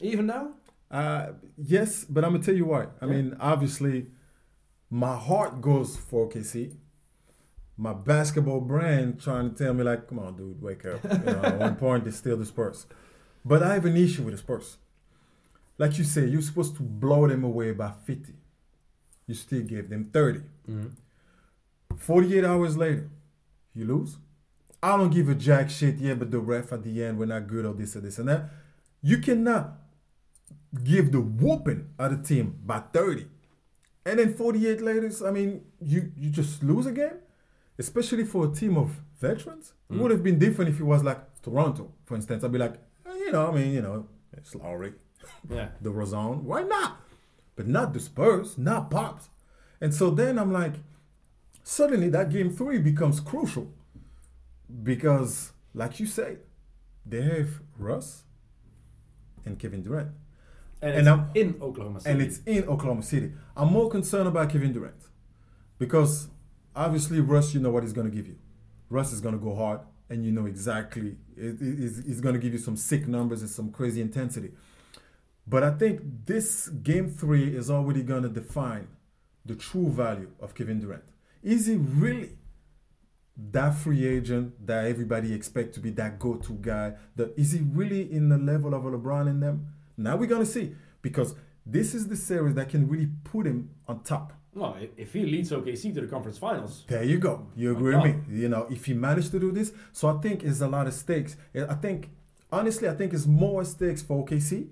Even now? Uh, yes, but I'm gonna tell you why. I Yeah. mean, obviously, my heart goes for OKC. My basketball brain trying to tell me like, come on, dude, wake up. You know, at one point, it's still the Spurs. But I have an issue with the Spurs. Like you say, you're supposed to blow them away by 50. You still gave them 30. 48 hours later, you lose. I don't give a jack shit. Yeah, but the ref at the end we're not good or this or this and that. You cannot give the whooping of the team by 30. And then 48 later, I mean, you you just lose a game, especially for a team of veterans. It would have been different if it was like Toronto, for instance. I'd be like, eh, you know, I mean, you know, it's Lowry, Yeah. DeRozan, why not? But not the Spurs, not Pops. And so then I'm like, suddenly that game three becomes crucial because, like you said, they have Russ and Kevin Durant. And, And it's I'm- in Oklahoma City. and it's in Oklahoma City. I'm more concerned about Kevin Durant because obviously Russ, you know what he's going to give you. Russ is going to go hard, and you know exactly it, it- he's going to give you some sick numbers and some crazy intensity. But I think this game three is already going to define the true value of Kevin Durant. Is he really that free agent that everybody expect to be that go-to guy? That is he really in the level of a LeBron in them? Now we're gonna see because this is the series that can really put him on top. well, if he leads OKC to the conference finals, There you go. You agree with me? You know, if he managed to do this, so I think it's a lot of stakes. I think honestly, I think it's more stakes for OKC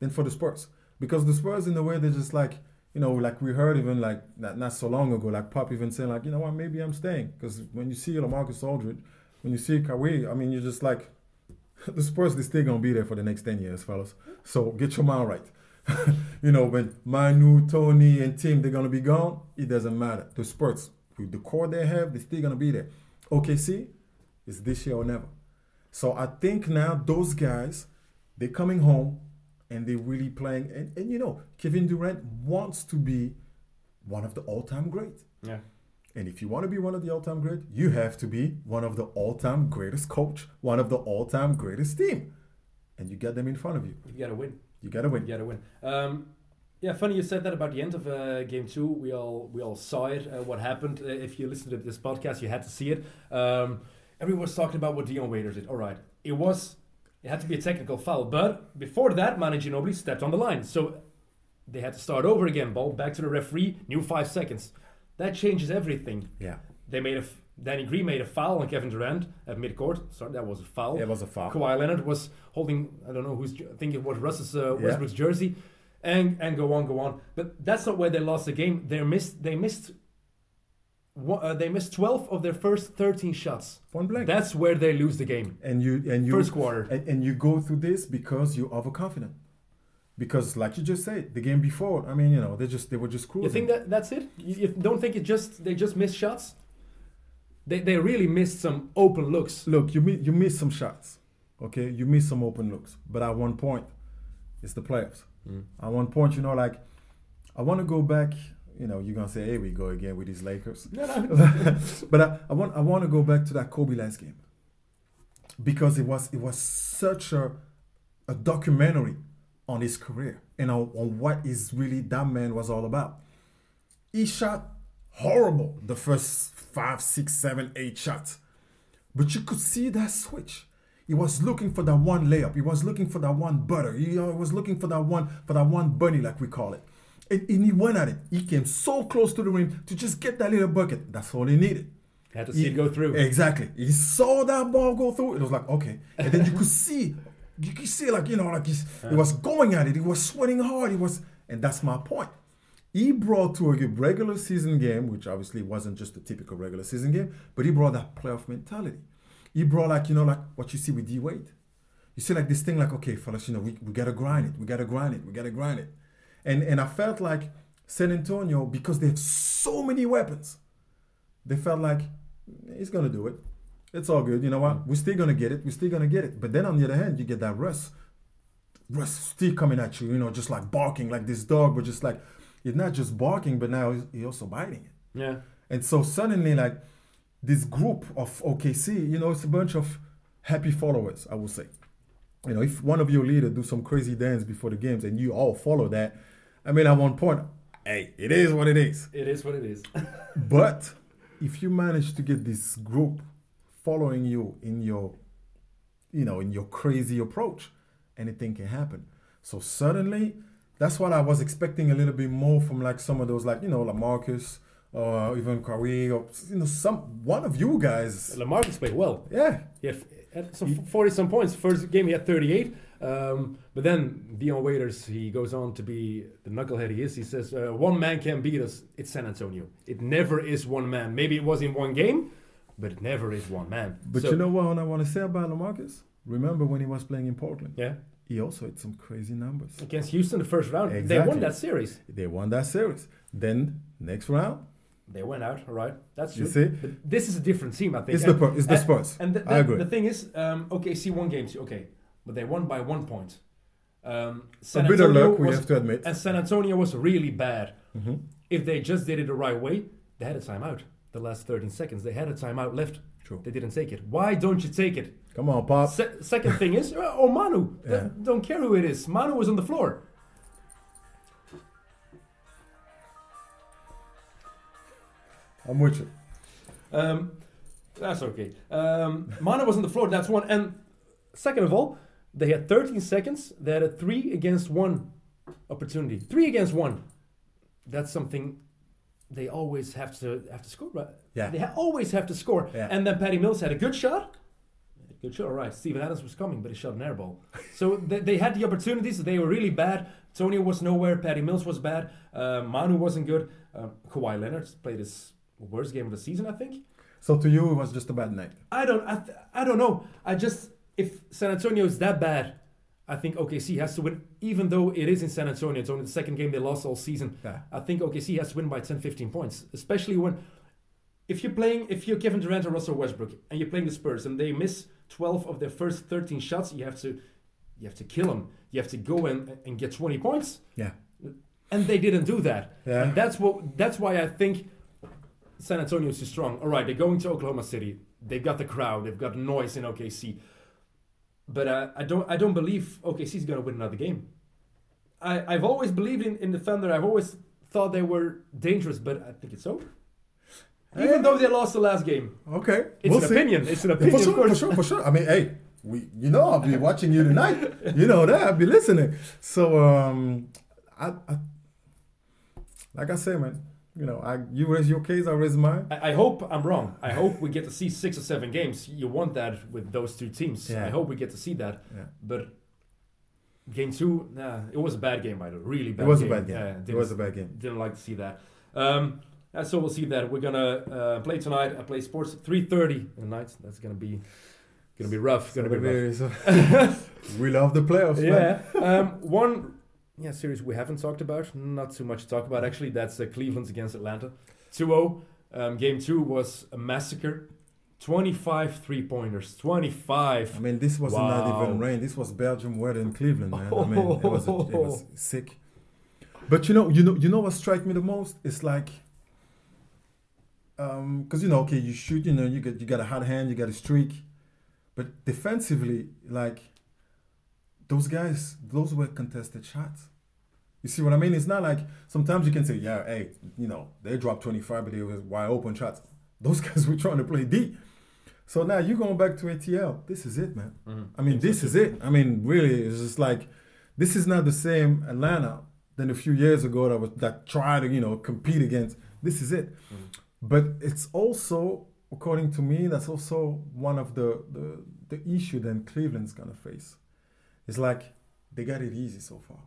than for the Spurs because the Spurs, in a way, they're just like you know, like we heard even like not, not so long ago, like Pop even saying like, you know what, maybe I'm staying because when you see Lamarcus Aldridge, when you see Kawhi, I mean, you're just like the Spurs, they're still gonna be there for the next ten years, fellas. So get your mind right. you know, when Manu, Tony, and Tim they're gonna be gone, it doesn't matter. The Spurs, with the core they have, they're still gonna be there. OKC it's this year or never. So I think now those guys, they're coming home and they're really playing. And, and you know, Kevin Durant wants to be one of the all-time great. yeah. And if you want to be one of the all-time great, you have to be one of the all-time greatest coach, one of the all-time greatest team, and you get them in front of you. You gotta win. You gotta win. You gotta win. Um, yeah, funny you said that about the end of uh, game two. We all we all saw it. Uh, what happened? Uh, if you listened to this podcast, you had to see it. Um, everyone was talking about what Dion Waiters did. All right, it was it had to be a technical foul, but before that, Manu Ginobili stepped on the line, so they had to start over again. Ball back to the referee. New five seconds. That changes everything. Yeah, They made a f- Danny Green made a foul on Kevin Durant at midcourt. Sorry, that was a foul. it was a foul. Kawhi Leonard was holding, I don't know who's, I think it was Russ's uh, Yeah. Westbrook's jersey, and and go on, go on. But that's not where they lost the game. They missed, they missed, one- uh, they missed twelve of their first thirteen shots. Point blank. That's where they lose the game. and you and you First quarter. and, and you go through this because you're overconfident. Because, like you just said, the game before, I mean, you know, they just they were just cruising. You think that that's it? You, you don't think it just they just missed shots? They they really missed some open looks. Look, you mi- you miss some shots, okay? You miss some open looks, but at one point, it's the playoffs. At one point, you know, like I want to go back. You know, you're gonna say, "Here we go again with these Lakers." No, no. but I, I want I want to go back to that Kobe last game because it was it was such a a documentary on his career and on, on what is really that man was all about. He shot horrible the first five, six, seven, eight shots, but you could see that switch. He was looking for that one layup. He was looking for that one butter. He uh, was looking for that one for that one bunny, like we call it. And, and he went at it. He came so close to the rim to just get that little bucket. That's all he needed. Had to see it go through. Exactly. He saw that ball go through. It was like, okay. And then you could see, you could see like, you know, like he's, he was going at it. He was sweating hard. He was, and that's my point. He brought to a regular season game, which obviously wasn't just a typical regular season game, but he brought that playoff mentality. He brought like, you know, like what you see with D Wade. You see like this thing like, okay, fellas, you know, we, we gotta grind it. We gotta grind it. We gotta grind it. And and I felt like San Antonio, because they have so many weapons, they felt like mm, he's gonna do it. It's all good. You know what? We're still gonna get it. We're still gonna get it. But then on the other hand, you get that Russ. Russ still coming at you, you know, just like barking like this dog, but just like it's not just barking, but now he's, he's also biting it. Yeah. And so suddenly, like this group of OKC, you know, it's a bunch of happy followers, I would say. You know, if one of your leaders do some crazy dance before the games and you all follow that, I mean, at one point, hey, it is what it is. It is what it is. But if you manage to get this group following you in your, you know, in your crazy approach, anything can happen. So suddenly, that's what I was expecting a little bit more from like some of those, like you know, like Marcus, or uh, even Kawhi, or you know, some one of you guys. Lamarcus played well. Yeah, Yeah. some 40 some points. First game he had 38. Um, but then Dion Waiters, he goes on to be the knucklehead he is. He says, uh, one man can beat us. It's San Antonio. It never is one man. Maybe it was in one game, but it never is one man. but So- you know what I want to say about Lamarcus? Remember when he was playing in Portland? Yeah. He also had some crazy numbers. Against Houston, the first round, they won that series. They won that series. Then next round, They went out, all right. That's You see? But this is a different team, I think. it's the And- Spurs. It's the and- Spurs. And the, I agree. the thing is, um, OKC won games, okay, but they won by one point. Um, A San bit of Antonio luck, we was, have to admit. and San Antonio was really bad. Mhm. If they just did it the right way, they had a timeout. The last 13 seconds, they had a timeout left. True. They didn't take it. Why don't you take it? Come on, Pop. Se- second thing is, oh Manu, Th- Yeah. don't care who it is. Manu was on the floor. I'm with you. Um, that's okay. Um, Manu was on the floor. That's one. And second of all, they had 13 seconds. They had a three against one opportunity. Three against one. That's something they always have to have to score. Right? Yeah. They ha- always have to score. Yeah. And then Patty Mills had a good shot. Good shot, all right. Steven Adams was coming, but he shot an air ball. so they, they had the opportunities. They were really bad. Tony was nowhere. Patty Mills was bad. Uh, Manu wasn't good. Uh, Kawhi Leonard played his worst game of the season, I think. So to you, it was just a bad night. I don't, I, th- I don't know. I just, if San Antonio is that bad, I think OKC has to win. Even though it is in San Antonio, it's only the second game they lost all season. Yeah. I think OKC has to win by 10, 15 points. Especially when, if you're playing, if you're Kevin Durant or Russell Westbrook, and you're playing the Spurs, and they miss 12 of their first 13 shots, you have to, you have to kill them. You have to go and, and get 20 points. Yeah. And they didn't do that. Yeah. And that's what that's why I think San Antonio is too strong. All right, they're going to Oklahoma City. They've got the crowd. They've got noise in OKC. But uh, I don't I don't believe OKC is going to win another game. I, I've always believed in, in the Thunder. I've always thought they were dangerous, but I think it's over. Even Eh. though they lost the last game. Okay. It's we'll an see. opinion. It's an opinion, for sure, for sure, for sure. I mean, hey, we, you know, I'll be watching you tonight. You know that. I'll be listening. So, um, I, I, like I say, man, you know, I, you raise your case, I raise mine. I, I hope I'm wrong. I hope we get to see six or seven games. You want that with those two teams. Yeah. I hope we get to see that. Yeah. But game two, nah, it was a bad game, by the way. Really bad It was game. a bad game. Yeah, it was a bad game. didn't like to see that. Um, so we'll see that. We're gonna uh, play tonight. I play sports 3:30 at night. That's gonna be gonna be rough. Gonna be rough. So- we love the playoffs, man. Yeah. um, one yeah series we haven't talked about. Not too much to talk about actually. That's uh, Cleveland's against Atlanta. 2-0. Um, game two was a massacre. 25 three pointers. 25. I mean, this was not even rain. This was Belgium weather in Cleveland, man. I mean, it was, it was sick. But you know, you know, you know what strike me the most? It's like, um, because you know, okay, you shoot, you know, you get you got a hot hand, you got a streak, but defensively, like those guys, those were contested shots. You see what I mean? It's not like sometimes you can say, yeah, hey, you know, they dropped 25, but they were wide open shots. Those guys were trying to play deep. So now you're going back to ATL. This is it, man. Mhm. I mean, this is it. I mean, really, it's just like this is not the same Atlanta than a few years ago that was that tried to you know compete against. This is it. But it's also, according to me, that's also one of the the, the issue then Cleveland's gonna face. It's like they got it easy so far.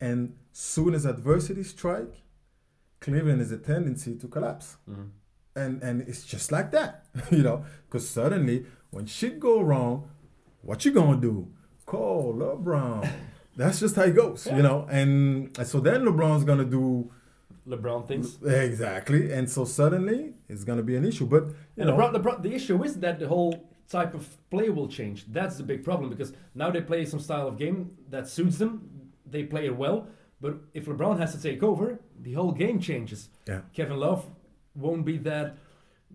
And soon as adversity strike, Cleveland has a tendency to collapse Mhm. and and it's just like that, you know. Because suddenly, when shit go wrong, what you gonna do? Call LeBron. That's just how it goes, you know. And, so then LeBron's gonna do LeBron thinks. exactly, and so suddenly it's gonna be an issue. But you know, LeBron, LeBron, the issue is that the whole type of play will change. That's the big problem because now they play some style of game that suits them. They play it well. But if LeBron has to take over, the whole game changes. yeah, Kevin Love won't be that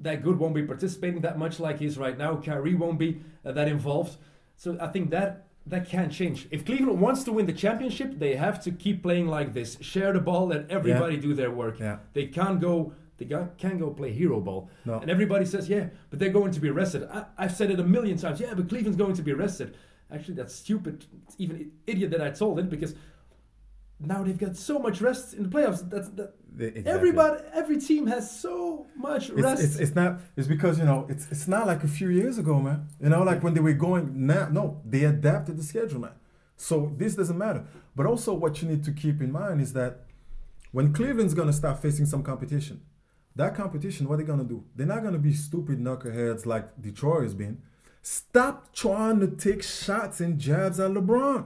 that good, won't be participating that much like he is right now. Kyrie won't be uh, that involved. So I think that that can change. If Cleveland wants to win the championship, they have to keep playing like this. Share the ball, let everybody do their work. yeah, They can't go. They go- can't go play hero ball. no, And everybody says, yeah, but they're going to be arrested. I, I've said it a million times. Yeah, but Cleveland's going to be arrested. Actually, that's stupid. It's even idiot that I told it because now they've got so much rest in the playoffs. That's that. Exactly. Everybody, every team has so much It's, rest. it's, it's not it's because you know it's it's not like a few years ago man you know like when they were going now no they adapted the schedule man. so this doesn't matter but also what you need to keep in mind is that when cleveland's going to start facing some competition that competition what are they going to do they're not going to be stupid knuckleheads like detroit has been stop trying to take shots and jabs at lebron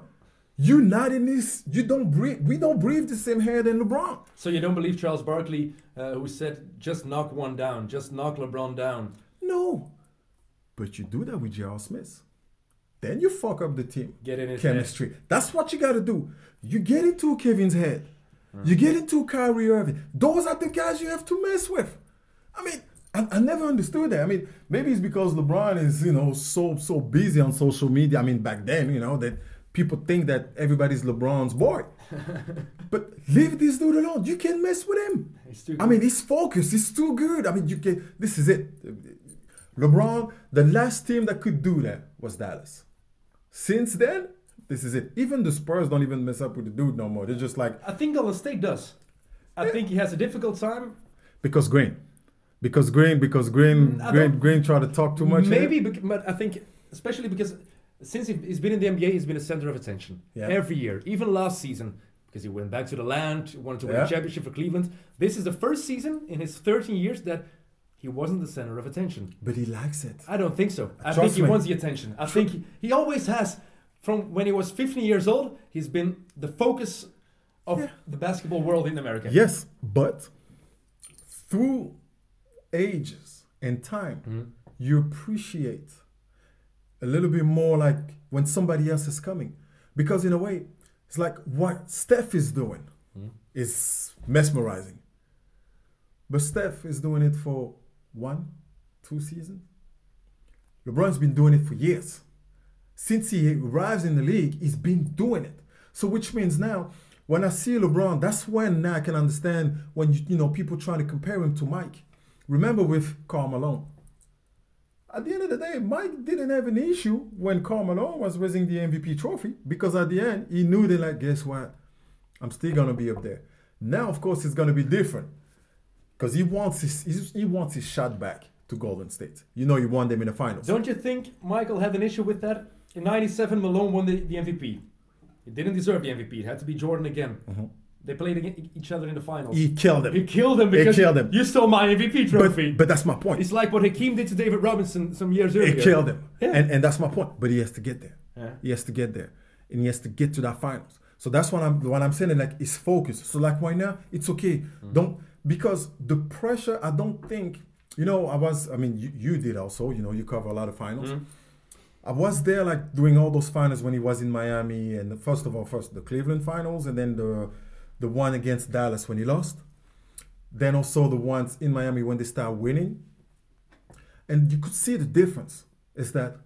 you're not in this you don't breathe we don't breathe the same air than lebron so you don't believe Charles Barkley, uh, who said, "Just knock one down, just knock LeBron down." No. But you do that with J.R. Smith. Then you fuck up the team. Get in his chemistry. That's what you got to do. You get into Kevin's head. Mm-hmm. You get into Kyrie Irving. Those are the guys you have to mess with. I mean, I, I never understood that. I mean, maybe it's because LeBron is, you know, so so busy on social media. I mean, back then, you know, that people think that everybody's LeBron's boy. but leave this dude alone. You can't mess with him. I mean, he's focused. He's too good. I mean, you can. This is it. LeBron, the last team that could do that was Dallas. Since then, this is it. Even the Spurs don't even mess up with the dude no more. They're just like I think Golden State does. I think he has a difficult time. because Green, because Green, because Green, Mm, Green, Green try to talk too much. Maybe, but I think especially because since he- he's been in the NBA, he's been a center of attention Yeah. every year. Even last season, because he went back to the land, wanted to win Yeah. a championship for Cleveland. This is the first season in his 13 years that he wasn't the center of attention. But he likes it. I don't think so. I Trust think he me. wants the attention. I think he, he always has. From when he was 15 years old, he's been the focus of Yeah. the basketball world in America. Yes, but through ages and time, Mm-hmm. you appreciate a little bit more like when somebody else is coming. Because in a way, it's like what Steph is doing is mesmerizing. But Steph is doing it for one, two seasons. LeBron's been doing it for years. Since he arrives in the league, he's been doing it. So which means now, when I see LeBron, that's when now I can understand when you, you know people trying to compare him to Mike. Remember with Karl Malone. At the end of the day, Mike didn't have an issue when Karl Malone was raising the MVP trophy because at the end he knew that like, guess what? I'm still gonna be up there. Now, of course, it's gonna be different because he wants his he wants his shot back to Golden State. You know, he won them in the finals. Don't you think Michael had an issue with that? In 97, Malone won the, the MVP. He didn't deserve the MVP. It had to be Jordan again. They played each other in the finals. Mm-hmm. He killed him. He killed him because killed him. you stole my MVP trophy. But, but that's my point. it's like what Hakeem did to David Robinson some years earlier. He killed him. Yeah. And, and that's my point. But he has to get there. Yeah. He has to get there. And he has to get to that finals. So that's what I'm what I'm saying, like it's focused. So like right now, it's okay. Don't because the pressure, I don't think, you know, I was I mean you, you did also, you know, you cover a lot of finals. I was there like doing all those finals when he was in Miami and the, first of all, first the Cleveland finals and then the the one against Dallas when he lost. Then also the ones in Miami when they start winning. And you could see the difference is that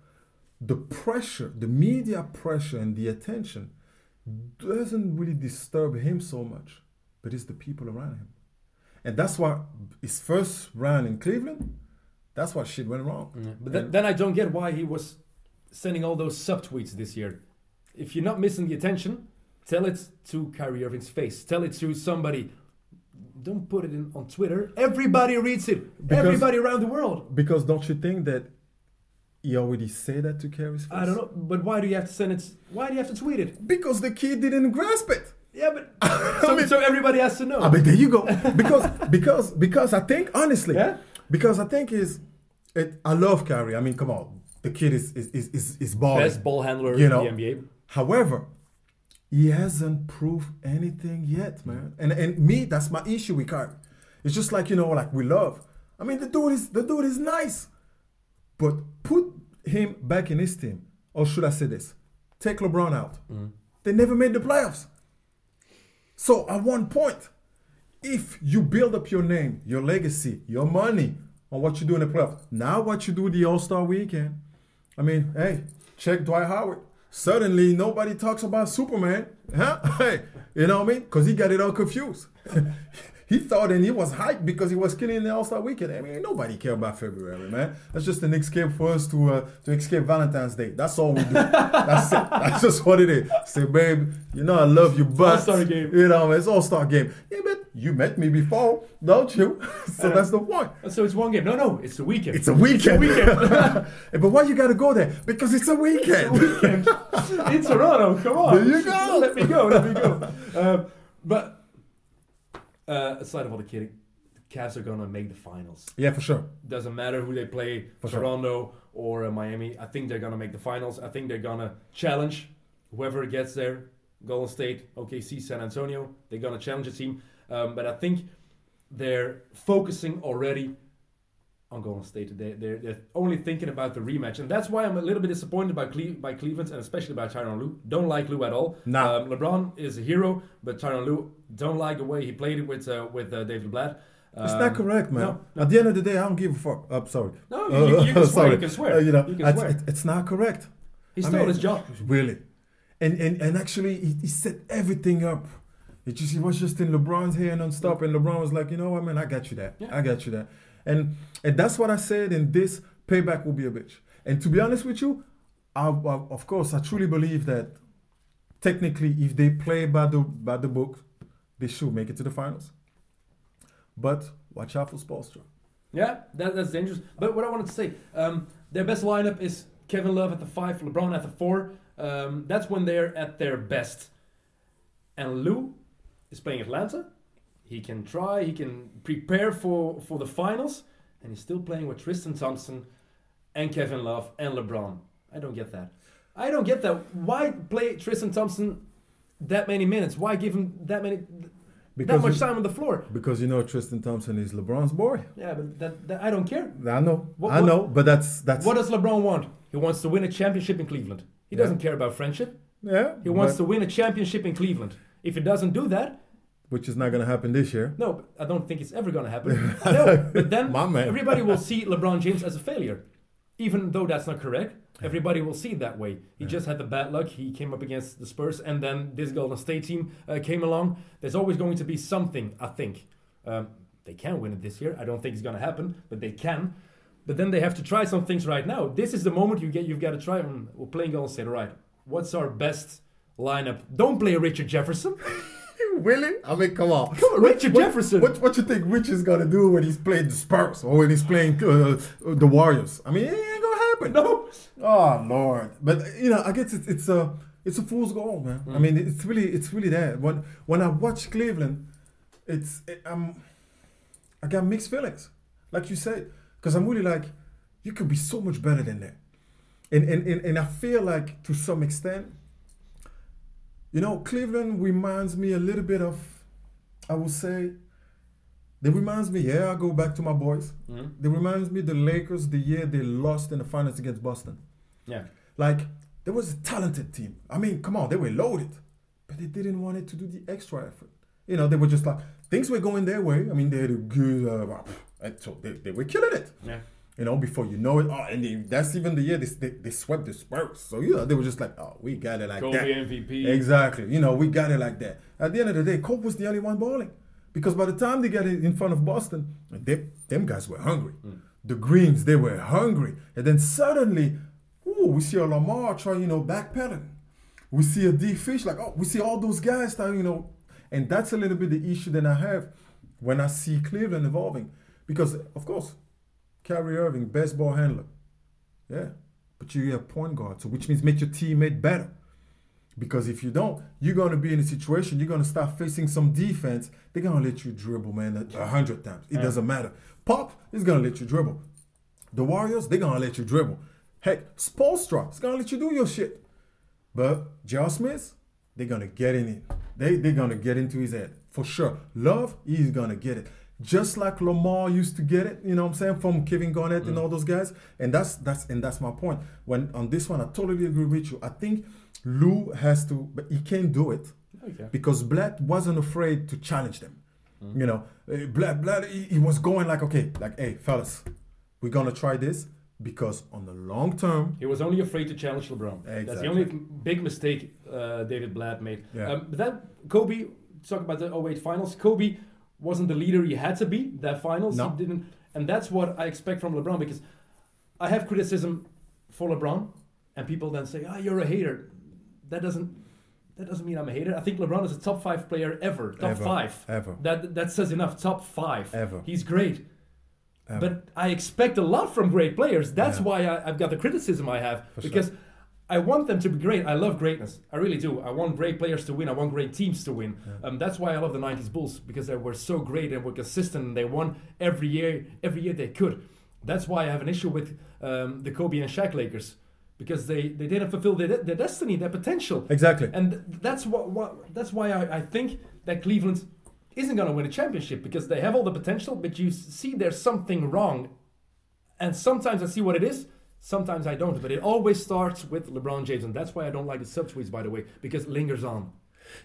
the pressure, the media pressure and the attention doesn't really disturb him so much, but it's the people around him. And that's why his first round in Cleveland, that's why shit went wrong. But th- then I don't get why he was sending all those subtweets this year. If you're not missing the attention, tell it to Kyrie Irving's face. Tell it to somebody. Don't put it in, on Twitter. Everybody reads it. Because- Everybody around the world. Because don't you think that he already said that to Kyrie's face? I don't know, but why do you have to send it? Why do you have to tweet it? Because the kid didn't grasp it. Yeah, but so, so everybody has to know. Ah, I mean, there you go. Because because because I think honestly, Yeah? because I think is it. I love Kyrie. I mean, come on, the kid is is is is, is balling. Best ball handler You know. in the NBA. However, he hasn't proved anything yet, man. And and me, that's my issue with Kyrie. It's just like you know, like we love. I mean, the dude is the dude is nice, but put him back in his team, or should I say this? Take LeBron out. Mm-hmm. They never made the playoffs. So at one point, if you build up your name, your legacy, your money on what you do in the playoffs, now what you do the All Star Weekend. I mean, hey, check Dwight Howard. Suddenly, nobody talks about Superman, huh? Hey, you know what I mean? Because he got it all confused. he thought and he was hyped because he was killing the All Star weekend. I mean, nobody care about February, man. That's just an escape for us to uh, to escape Valentine's Day. That's all we do. That's it. That's just what it is. Say, babe, you know I love you, but All-Star game. You know, it's All Star game. Yeah, but you met me before, don't you? so that's the point. So it's one game. No, no, it's the weekend. It's a weekend. weekend. but why you gotta go there? Because it's a weekend. weekend in Toronto. Come on. There you go. Let me go. Let me go. Um, but uh, aside of all the kidding, the Cavs are gonna make the finals. yeah, for sure. Doesn't matter who they play, For sure. Toronto or uh, Miami. I think they're gonna make the finals. I think they're gonna challenge whoever gets there. Golden State, OKC, San Antonio. They're gonna challenge a team. Um, but I think they're focusing already on Golden State. They, they're, they're only thinking about the rematch, and that's why I'm a little bit disappointed by Cle- by Cleveland and especially by Tyronn Lue. Don't like Lue at all. Nah. Um, LeBron is a hero, but Tyronn Lue don't like the way he played it with uh, with uh, David Blatt. It's Um, not correct, man. no, no. At the end of the day, I don't give a fuck. I'm sorry. No, Uh, you, you can swear. You can swear. Uh, you know, you can it's- swear. it- it's not correct. he I mean, his job. Really. And and, and actually, he, he set everything up. It just he was just in LeBron's hair non-stop, and LeBron was like, you know what, man, I got you that. Yeah. I got you that. And and that's what I said. And this payback will be a bitch. And to be honest with you, I, I, of course, I truly believe that technically, if they play by the by the book, they should make it to the finals. But watch out for Spoelstra. Yeah, that, that's dangerous. But what I wanted to say, um, their best lineup is Kevin Love at the five, LeBron at the four. Um, that's when they're at their best. And Lue is playing Atlanta. He can try, he can prepare for, for the finals, and he's still playing with Tristan Thompson and Kevin Love and LeBron. I don't get that. I don't get that. Why play Tristan Thompson that many minutes? Why give him that many that much time on the floor? Because you know Tristan Thompson is LeBron's boy. Yeah, but that, that I don't care. I know, What- I know, but that's that's What does LeBron want? He wants to win a championship in Cleveland. He Yeah. doesn't care about friendship. yeah. He wants but- to win a championship in Cleveland. If he doesn't do that, which is not gonna happen this year. no, I don't think it's ever going to happen. no, but then My man. everybody will see LeBron James as a failure. Even though that's not correct, everybody will see it that way. He just had the bad luck. He came up against the Spurs, and then this Golden State team uh, came along. There's always going to be something, I think. Um, they can win it this year. I don't think it's going to happen, but they can. But then they have to try some things right now. This is the moment you get. You've got to try. mm, We're playing Golden State. All right. What's our best lineup? Don't play Richard Jefferson. really? I mean, come on. Come on, Richard What- Jefferson. What what you think Rich is gonna do when he's playing the Spurs or when he's playing uh, the Warriors? I mean, it ain't gonna happen. No. Oh Lord! But you know, I guess it's it's a it's a fool's goal, man. Mm. I mean, it's really it's really there. When when I watch Cleveland, it's it, I'm I got mixed feelings, like you said, because I'm really like, you could be so much better than that, and and and, and I feel like to some extent, you know, Cleveland reminds me a little bit of, I would say. They reminds me, yeah, I go back to my boys. Mhm. They reminds me the Lakers the year they lost in the finals against Boston. Yeah. Like there was a talented team. I mean, come on, they were loaded, but they didn't want it to do the extra effort. You know, they were just like things were going their way. I mean, they had a good, uh, and so they, they were killing it. Yeah. You know, before you know it, oh, and they, that's even the year they, they, they swept the Spurs. So you know, they were just like, oh, we got it like that. Kobe that. MVP. Exactly. You know, we got it like that. At the end of the day, Kobe was the only one balling. Because by the time they got in front of Boston, they, them guys were hungry. The Greens, they were hungry. And then suddenly, ooh, we see a Lamar try, you know, backpedaling. We see a D Fish, like, oh, we see all those guys start, you know. And that's a little bit the issue that I have when I see Cleveland evolving. Because, of course, Kyrie Irving, best ball handler. Yeah. But you have point guard, so which means make your teammate better. Because if you don't, you're gonna be in a situation, you're gonna start facing some defense. They're gonna let you dribble, man, a hundred times. It Yeah. doesn't matter. Pop is gonna let you dribble. The Warriors, they're gonna let you dribble. Heck, Spoelstra is gonna let you do your shit. But J.R. Smith, they're gonna get in it. They they're gonna get into his head for sure. Love, he's gonna get it. Just like Lamar used to get it, you know what I'm saying, from Kevin Garnett and mm. all those guys. And that's that's and that's my point. When on this one, I totally agree with you. I think Lue has to, but he can't do it Okay. because Blatt wasn't afraid to challenge them. You know, uh, Blatt, Blatt, he, he was going like, okay, like, hey, fellas, we're gonna try this because on the long term, He was only afraid to challenge LeBron. That's the only big mistake uh, David Blatt made. Yeah. Um, but then Kobe, talk about the 08 finals. Kobe wasn't the leader he had to be. That finals, No. he didn't, and that's what I expect from LeBron because I have criticism for LeBron, and people then say, "Ah, you're a hater." That doesn't that doesn't mean I'm a hater. I think LeBron is a top five player ever, top Ever. five. Ever. That that says enough. Top five. Ever. He's great. Ever. But I expect a lot from great players. That's Yeah. why I, I've got the criticism I have For sure. because I want them to be great. I love greatness. I really do. I want great players to win. I want great teams to win. Um, that's why I love the '90s Bulls because they were so great and were consistent. And they won every year. Every year they could. That's why I have an issue with um, the Kobe and Shaq Lakers because they, they didn't fulfill their, their destiny, their potential. Exactly. And that's what, what that's why I, I think that Cleveland isn't going to win a championship because they have all the potential, but you see there's something wrong. And sometimes I see what it is, sometimes I don't. But it always starts with LeBron James, and that's why I don't like the subtweets, by the way, because it lingers on.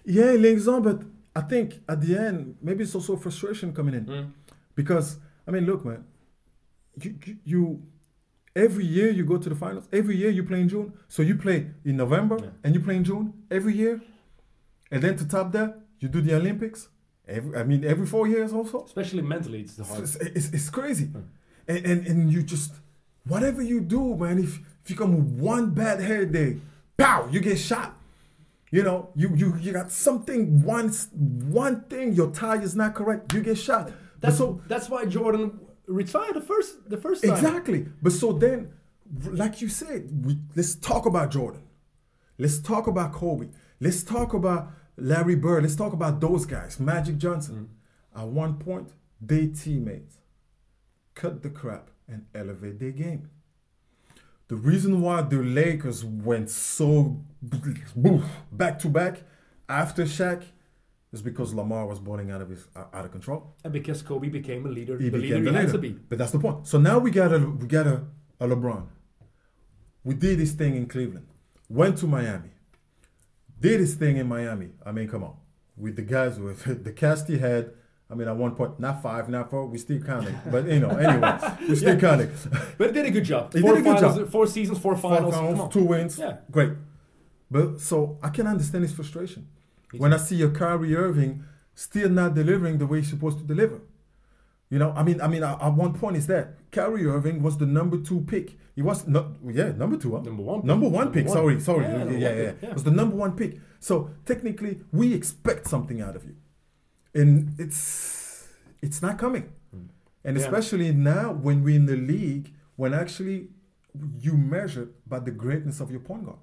Yeah, it links on, but I think at the end, maybe it's also frustration coming in. Mm. Because, I mean, look, man, you, you every year you go to the finals, every year you play in June. So you play in November Yeah. and you play in June every year. And then to top that, you do the Olympics. Every, I mean, every four years also. Especially mentally, it's the hard. It's, it's, it's crazy. Hmm. And, and, and you just, whatever you do, man, if, if you come with one bad hair day, pow, you get shot. You know, you, you, you got something, one, one thing, your tie is not correct, you get shot. But That's, so, that's why Jordan retired the first the first time. exactly. But so then, like you said, we, let's talk about Jordan. Let's talk about Kobe. Let's talk about Larry Bird. Let's talk about those guys, Magic Johnson. Mm-hmm. At one point, they teammates cut the crap and elevate their game. The reason why the Lakers went so back to back after Shaq is because Lamar was balling out of his uh, out of control. And because Kobe became a leader, He the became leader the leader. to be. But that's the point. So now we got a we got a, a LeBron. We did this thing in Cleveland. Went to Miami. Did his thing in Miami. I mean, come on. With the guys with the cast he had. I mean, at one point, not five, not four. We still counting. But you know, anyway, we still Yeah. counting. But he did a good job. He four did a good finals, job. Four seasons, four Four finals. On. finals, two wins. Yeah. Great. But so I can understand his frustration when I see a Kyrie Irving still not delivering the way he's supposed to deliver. You know, I mean, I mean, at at one point is that Kyrie Irving was the number two pick. He was not, yeah, number two, huh? Number one pick. number one Number pick. one. Sorry, sorry, Yeah, yeah, yeah, yeah, yeah. It was the number one pick. So technically, we expect something out of you, and it's it's not coming. Hmm. And Yeah. especially now when we're in the league, when actually you measure by the greatness of your point guard.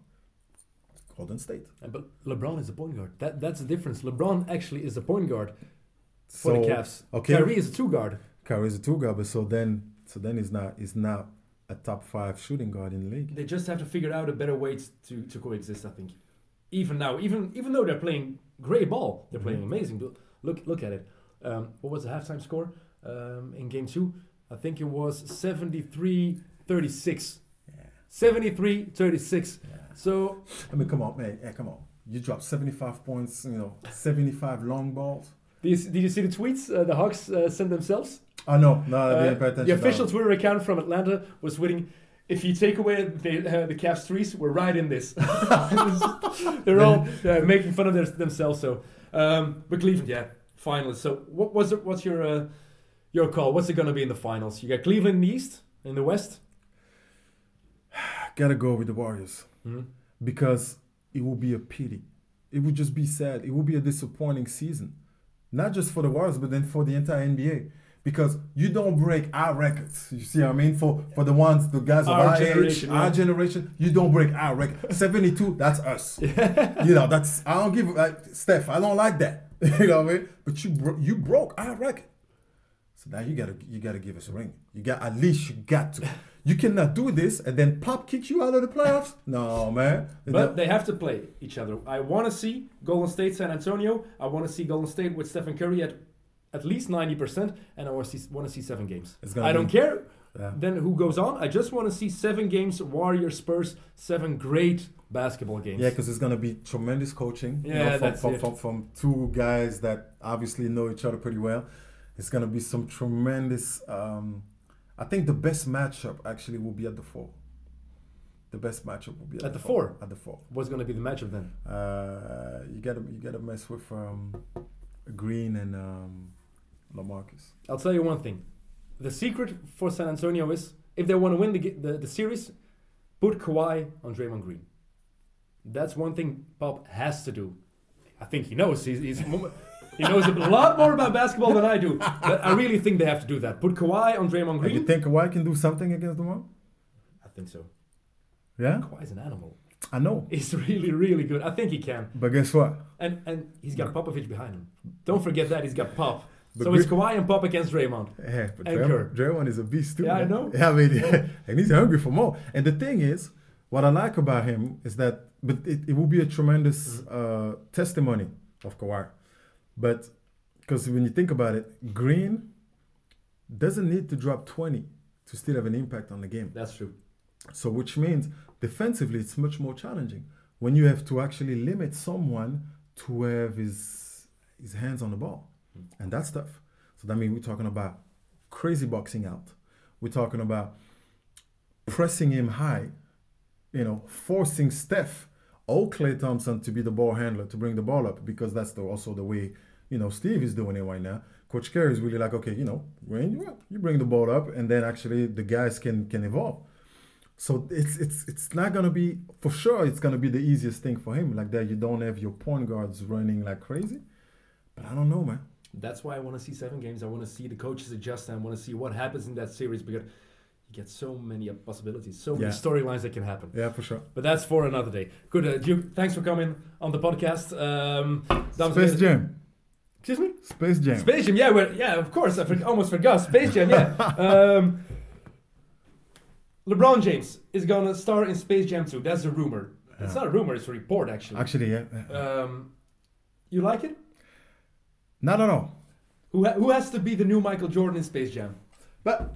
Golden State. And But LeBron is a point guard. That that's the difference. LeBron actually is a point guard for So, the Cavs. okay. Kyrie is a two guard. Kyrie is a two guard, but so then so then he's not he's not a top five shooting guard in the league. They just have to figure out a better way to, to coexist. I think. Even now, even even though they're playing great ball, they're playing Mm-hmm. amazing. But look look at it. Um, what was the halftime score um, in game two? I think it was 73-36. Yeah. 73-36. So I mean, come on, man. Yeah, come on. You dropped 75 points, you know, 75 long balls. did you, did you see the tweets uh, the Hawks uh, sent themselves? Oh, no, no, I Uh, didn't pay attention. the official Twitter account from Atlanta was tweeting, if you take away the, uh, the Cavs threes, we're right in this. They're all uh, making fun of their, themselves. So, um, but Cleveland, yeah, finalists. So, what was it, what's your uh, your call? What's it going to be in the finals? You got Cleveland in the East, in the West. Gotta go with the Warriors Mhm. because it will be a pity. It would just be sad. It will be a disappointing season. Not just for the Warriors, but then for the entire NBA. Because you don't break our records. You see what I mean? For for the ones, the guys of Our our, generation, age, yeah. our generation, you don't break our record. 72, that's us. you know, that's I don't give like Steph, I don't like that. you know what I mean? But you bro- you broke our record. So now you gotta you gotta give us a ring. You got at least you got to. You cannot do this and then pop kick you out of the playoffs. No man. But they have to play each other. I want to see Golden State, San Antonio. I want to see Golden State with Stephen Curry at at least 90%, and I want to see, want to see seven games. I don't be- care Yeah. then who goes on. I just want to see seven games, Warriors, Spurs, seven great basketball games. Yeah, because it's gonna be tremendous coaching. you Yeah, know, from, that's from, it. from, from two guys that obviously know each other pretty well. It's gonna be some tremendous. Um, I think the best matchup actually will be at the four. The best matchup will be at, At the four? At the four. What's going to be the matchup then? Uh, you gotta you gotta mess with um, Green and um, LaMarcus. I'll tell you one thing. The secret for San Antonio is if they want to win the, the, the series, put Kawhi on Draymond Green. That's one thing Pop has to do. I think he knows. He's, he's he knows a lot more about basketball than I do. But I really think they have to do that. Put Kawhi on Draymond And Green. you think Kawhi can do something against LeBron? I think so. Yeah, Kawhi's an animal. I know. He's really, really good. I think he can. But guess what? And and he's got Popovich behind him. Don't forget that he's got Pop. But so it's Gre- Kawhi and Pop against Draymond. Yeah, but And Draymond, Draymond is a beast too. Yeah, I know. Yeah, I mean, and he's hungry for more. And the thing is, what I like about him is that, but it, it will be a tremendous Mm-hmm. uh, testimony of Kawhi. But because when you think about it, Green doesn't need to drop 20 to still have an impact on the game. That's true. So, which means defensively, it's much more challenging when you have to actually limit someone to have his his hands on the ball, hmm. and that's tough. So that means we're talking about crazy boxing out. We're talking about pressing him high, you know, forcing Steph or Klay Thompson to be the ball handler to bring the ball up because that's the, also the way you know Steve is doing it right now. Coach Kerr is really like, okay, you know, when you you bring the ball up, and then actually the guys can can evolve. So it's it's it's not gonna be for sure. It's gonna be the easiest thing for him. Like that, you don't have your point guards running like crazy. But I don't know, man. That's why I want to see seven games. I want to see the coaches adjust and I want to see what happens in that series because you get so many possibilities, so many storylines that can happen. Yeah, for sure. But that's for another day. Good, uh, Duke. Thanks for coming on the podcast. Um, Space Jam. Excuse me. Space Jam. Space Jam. Yeah, we're, yeah. Of course, I for, almost forgot Space Jam. Yeah. um, LeBron James is gonna star in Space Jam 2. That's a rumor. It's not a rumor. It's a report, actually. Actually, yeah. yeah. Um, you like it? Not at all. Who ha- who has to be the new Michael Jordan in Space Jam? But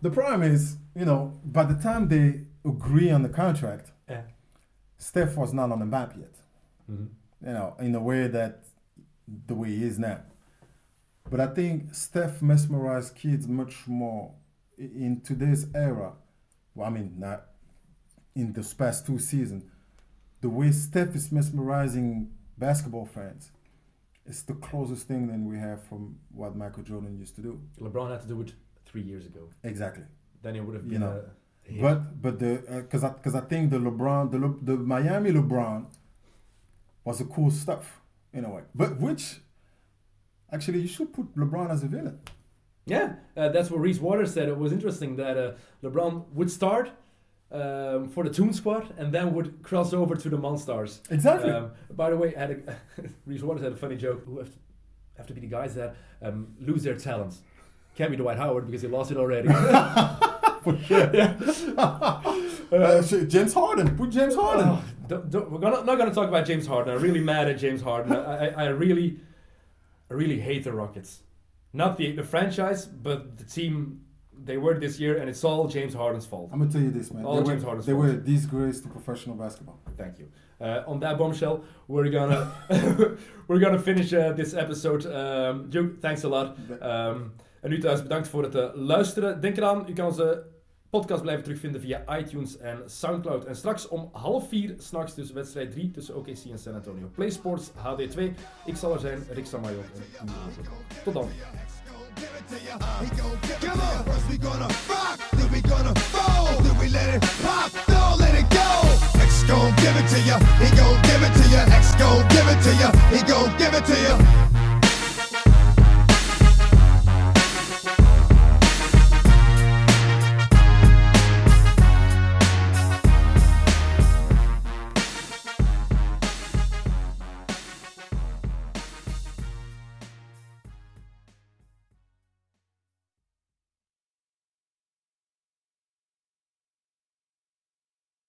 the problem is, you know, by the time they agree on the contract, Yeah. Steph was not on the map yet. Mhm. You know, in a way that the way he is now. But I think Steph mesmerized kids much more in today's era. Well, I mean, not in this past two seasons. The way Steph is mesmerizing basketball fans is the closest thing that we have from what Michael Jordan used to do. LeBron had to do it three years ago. Exactly. Then it would have You been know, a hit. But but the uh, because I because I think the LeBron the Le, the Miami LeBron was a cool stuff in a way. But which actually you should put LeBron as a villain. Yeah, uh, that's what Reese Waters said. It was interesting that uh, LeBron would start um, for the Toon Squad and then would cross over to the Monstars. Exactly. Um, by the way, I had a, Reese Waters had a funny joke. Who have to, have to be the guys that um, lose their talents? Can't be Dwight Howard because he lost it already. For sure. yeah. Uh, James Harden. Put James Harden. Oh, don't, don't, we're gonna, not going to talk about James Harden. I'm really mad at James Harden. I, I, I really, I really hate the Rockets. Not the, the franchise, but the team they were this year, and it's all James Harden's fault. I'm gonna tell you this, man. All they James were, Harden's they fault. were a disgrace to professional basketball. Thank you. Uh, on that bombshell, we're gonna we're gonna finish uh, this episode. Um, Joe, thanks a lot. Um, en u thuis bedankt voor het uh, luisteren. Denk eraan, u kan onze podcast blijven terugvinden via iTunes en Soundcloud. En straks om half vier s'nachts, dus wedstrijd 3 tussen OKC en San Antonio. PlaySports HD2. Ik zal er zijn, Rick Samayo. Tot dan. It it.